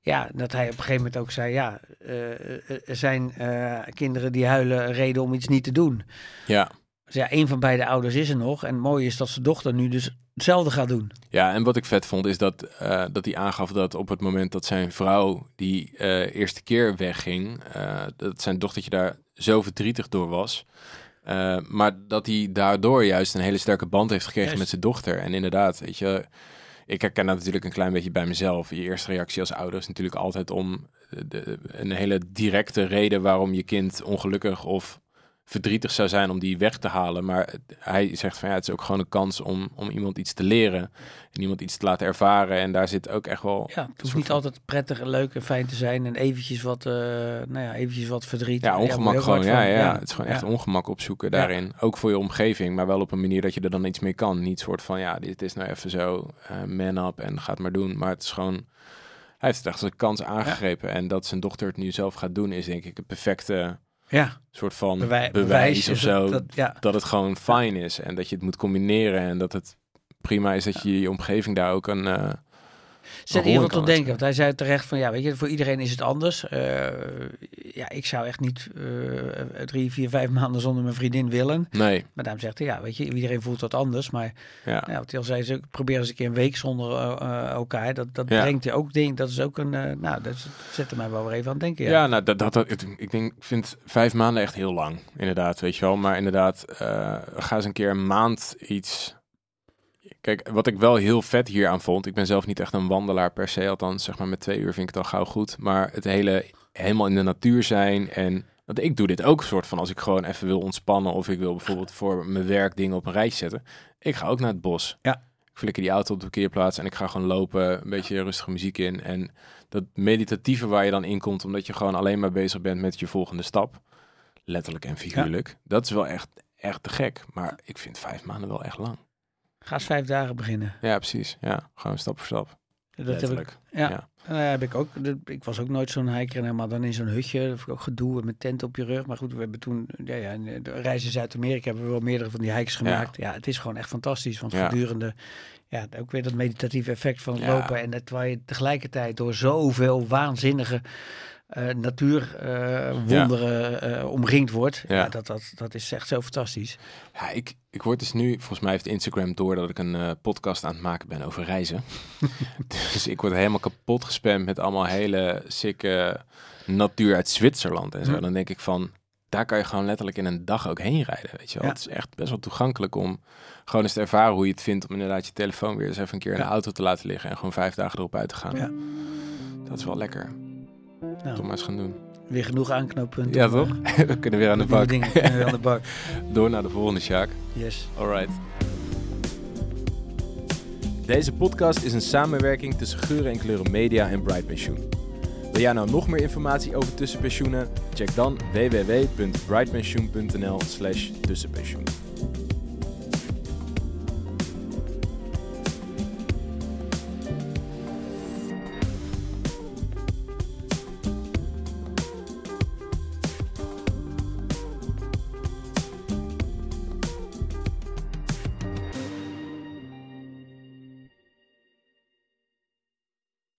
Speaker 2: Ja, dat hij op een gegeven moment ook zei, ja, uh, er zijn uh, kinderen die huilen reden om iets niet te doen.
Speaker 1: Ja.
Speaker 2: Dus ja, een van beide ouders is er nog. En het mooie is dat zijn dochter nu dus hetzelfde gaat doen.
Speaker 1: Ja, en wat ik vet vond is dat, uh, dat hij aangaf dat op het moment dat zijn vrouw die eerste keer wegging, dat zijn dochtertje daar zo verdrietig door was. maar dat hij daardoor juist een hele sterke band heeft gekregen met zijn dochter. En inderdaad, weet je, ik herken dat natuurlijk een klein beetje bij mezelf. Je eerste reactie als ouder is natuurlijk altijd om de, een hele directe reden waarom je kind ongelukkig of verdrietig zou zijn om die weg te halen. Maar hij zegt van ja, het is ook gewoon een kans om, om iemand iets te leren. En iemand iets te laten ervaren. En daar zit ook echt wel...
Speaker 2: Ja, het hoeft niet altijd prettig en leuk en fijn te zijn. En eventjes wat, uh, nou ja, eventjes wat verdriet.
Speaker 1: Ja, ongemak gewoon. Ja, ja, ja, Het is gewoon echt ongemak opzoeken daarin. Ook voor je omgeving, maar wel op een manier dat je er dan iets mee kan. Niet soort van ja, dit is nou even zo uh, man up en gaat maar doen. Maar het is gewoon... Hij heeft het echt als een kans aangegrepen. En dat zijn dochter het nu zelf gaat doen, is denk ik een perfecte
Speaker 2: ja.
Speaker 1: soort van bewijs, of zo. Dat, ja. dat het gewoon fijn is en dat je het moet combineren en dat het prima is dat je je omgeving daar ook een.
Speaker 2: Zet wat tot denken. Want hij zei terecht van ja, weet je, voor iedereen is het anders. Uh, ja, ik zou echt niet uh, drie, vier, vijf maanden zonder mijn vriendin willen.
Speaker 1: Nee.
Speaker 2: Maar daarom zegt hij ja, weet je, iedereen voelt dat anders. Maar ja, nou, wat hij al zei, ze probeer eens een keer een week zonder uh, elkaar. Dat, dat brengt je ook ding. Dat is ook een, nou, dat zette mij wel weer even aan het denken.
Speaker 1: Ja, ja nou, dat, dat, dat, ik denk, ik vind vijf maanden echt heel lang, inderdaad, weet je wel. Maar inderdaad, ga eens een keer een maand iets Kijk, wat ik wel heel vet hier aan vond, ik ben zelf niet echt een wandelaar per se, althans zeg maar met twee uur vind ik het al gauw goed, maar het hele helemaal in de natuur zijn en dat ik doe dit ook soort van als ik gewoon even wil ontspannen of ik wil bijvoorbeeld voor mijn werk dingen op een rijtje zetten. Ik ga ook naar het bos.
Speaker 2: Ja.
Speaker 1: Ik flikker die auto op de parkeerplaats en ik ga gewoon lopen, een beetje rustige muziek in en dat meditatieve waar je dan in komt, omdat je gewoon alleen maar bezig bent met je volgende stap, letterlijk en figuurlijk. Dat is wel echt, echt te gek, maar ik vind vijf maanden wel echt lang.
Speaker 2: Ga eens vijf dagen beginnen.
Speaker 1: Ja, precies. Ja, gewoon stap voor stap.
Speaker 2: Dat heb ik. Ja, ja. Heb ik ook. Ik was ook nooit zo'n hiker, maar dan in zo'n hutje. Dat ik ook gedoe met tent op je rug. Maar goed, we hebben toen, ja, ja in de reis in Zuid-Amerika hebben we wel meerdere van die hikes gemaakt. Ja, het is gewoon echt fantastisch. Want gedurende, ja, ook weer dat meditatieve effect van het lopen. En dat waar je tegelijkertijd door zoveel waanzinnige uh, natuurwonderen uh, uh, omringd wordt. Ja. ja. dat, dat, dat is echt zo fantastisch.
Speaker 1: Ja, ik, ik word dus nu, volgens mij heeft Instagram door dat ik een podcast aan het maken ben over reizen. dus ik word helemaal kapot gespamd met allemaal hele sikke natuur uit Zwitserland en zo. Hm. Dan denk ik van, daar kan je gewoon letterlijk in een dag ook heen rijden. Weet je wel? Het is echt best wel toegankelijk om gewoon eens te ervaren hoe je het vindt om inderdaad je telefoon weer eens even een keer in de auto te laten liggen en gewoon vijf dagen erop uit te gaan.
Speaker 2: Ja.
Speaker 1: Dat is wel lekker. Nou, maar eens gaan doen.
Speaker 2: Weer genoeg aanknooppunten.
Speaker 1: Ja, toch? we kunnen weer aan de bak.
Speaker 2: Dingen weer aan de bak.
Speaker 1: Door naar de volgende, Sjaak.
Speaker 2: Yes.
Speaker 1: Alright. Deze podcast is een samenwerking tussen Geuren en Kleuren Media en Bright Pensioen. Wil jij nou nog meer informatie over tussenpensioenen? Check dan www.brightpensioen.nl slash tussenpensioen.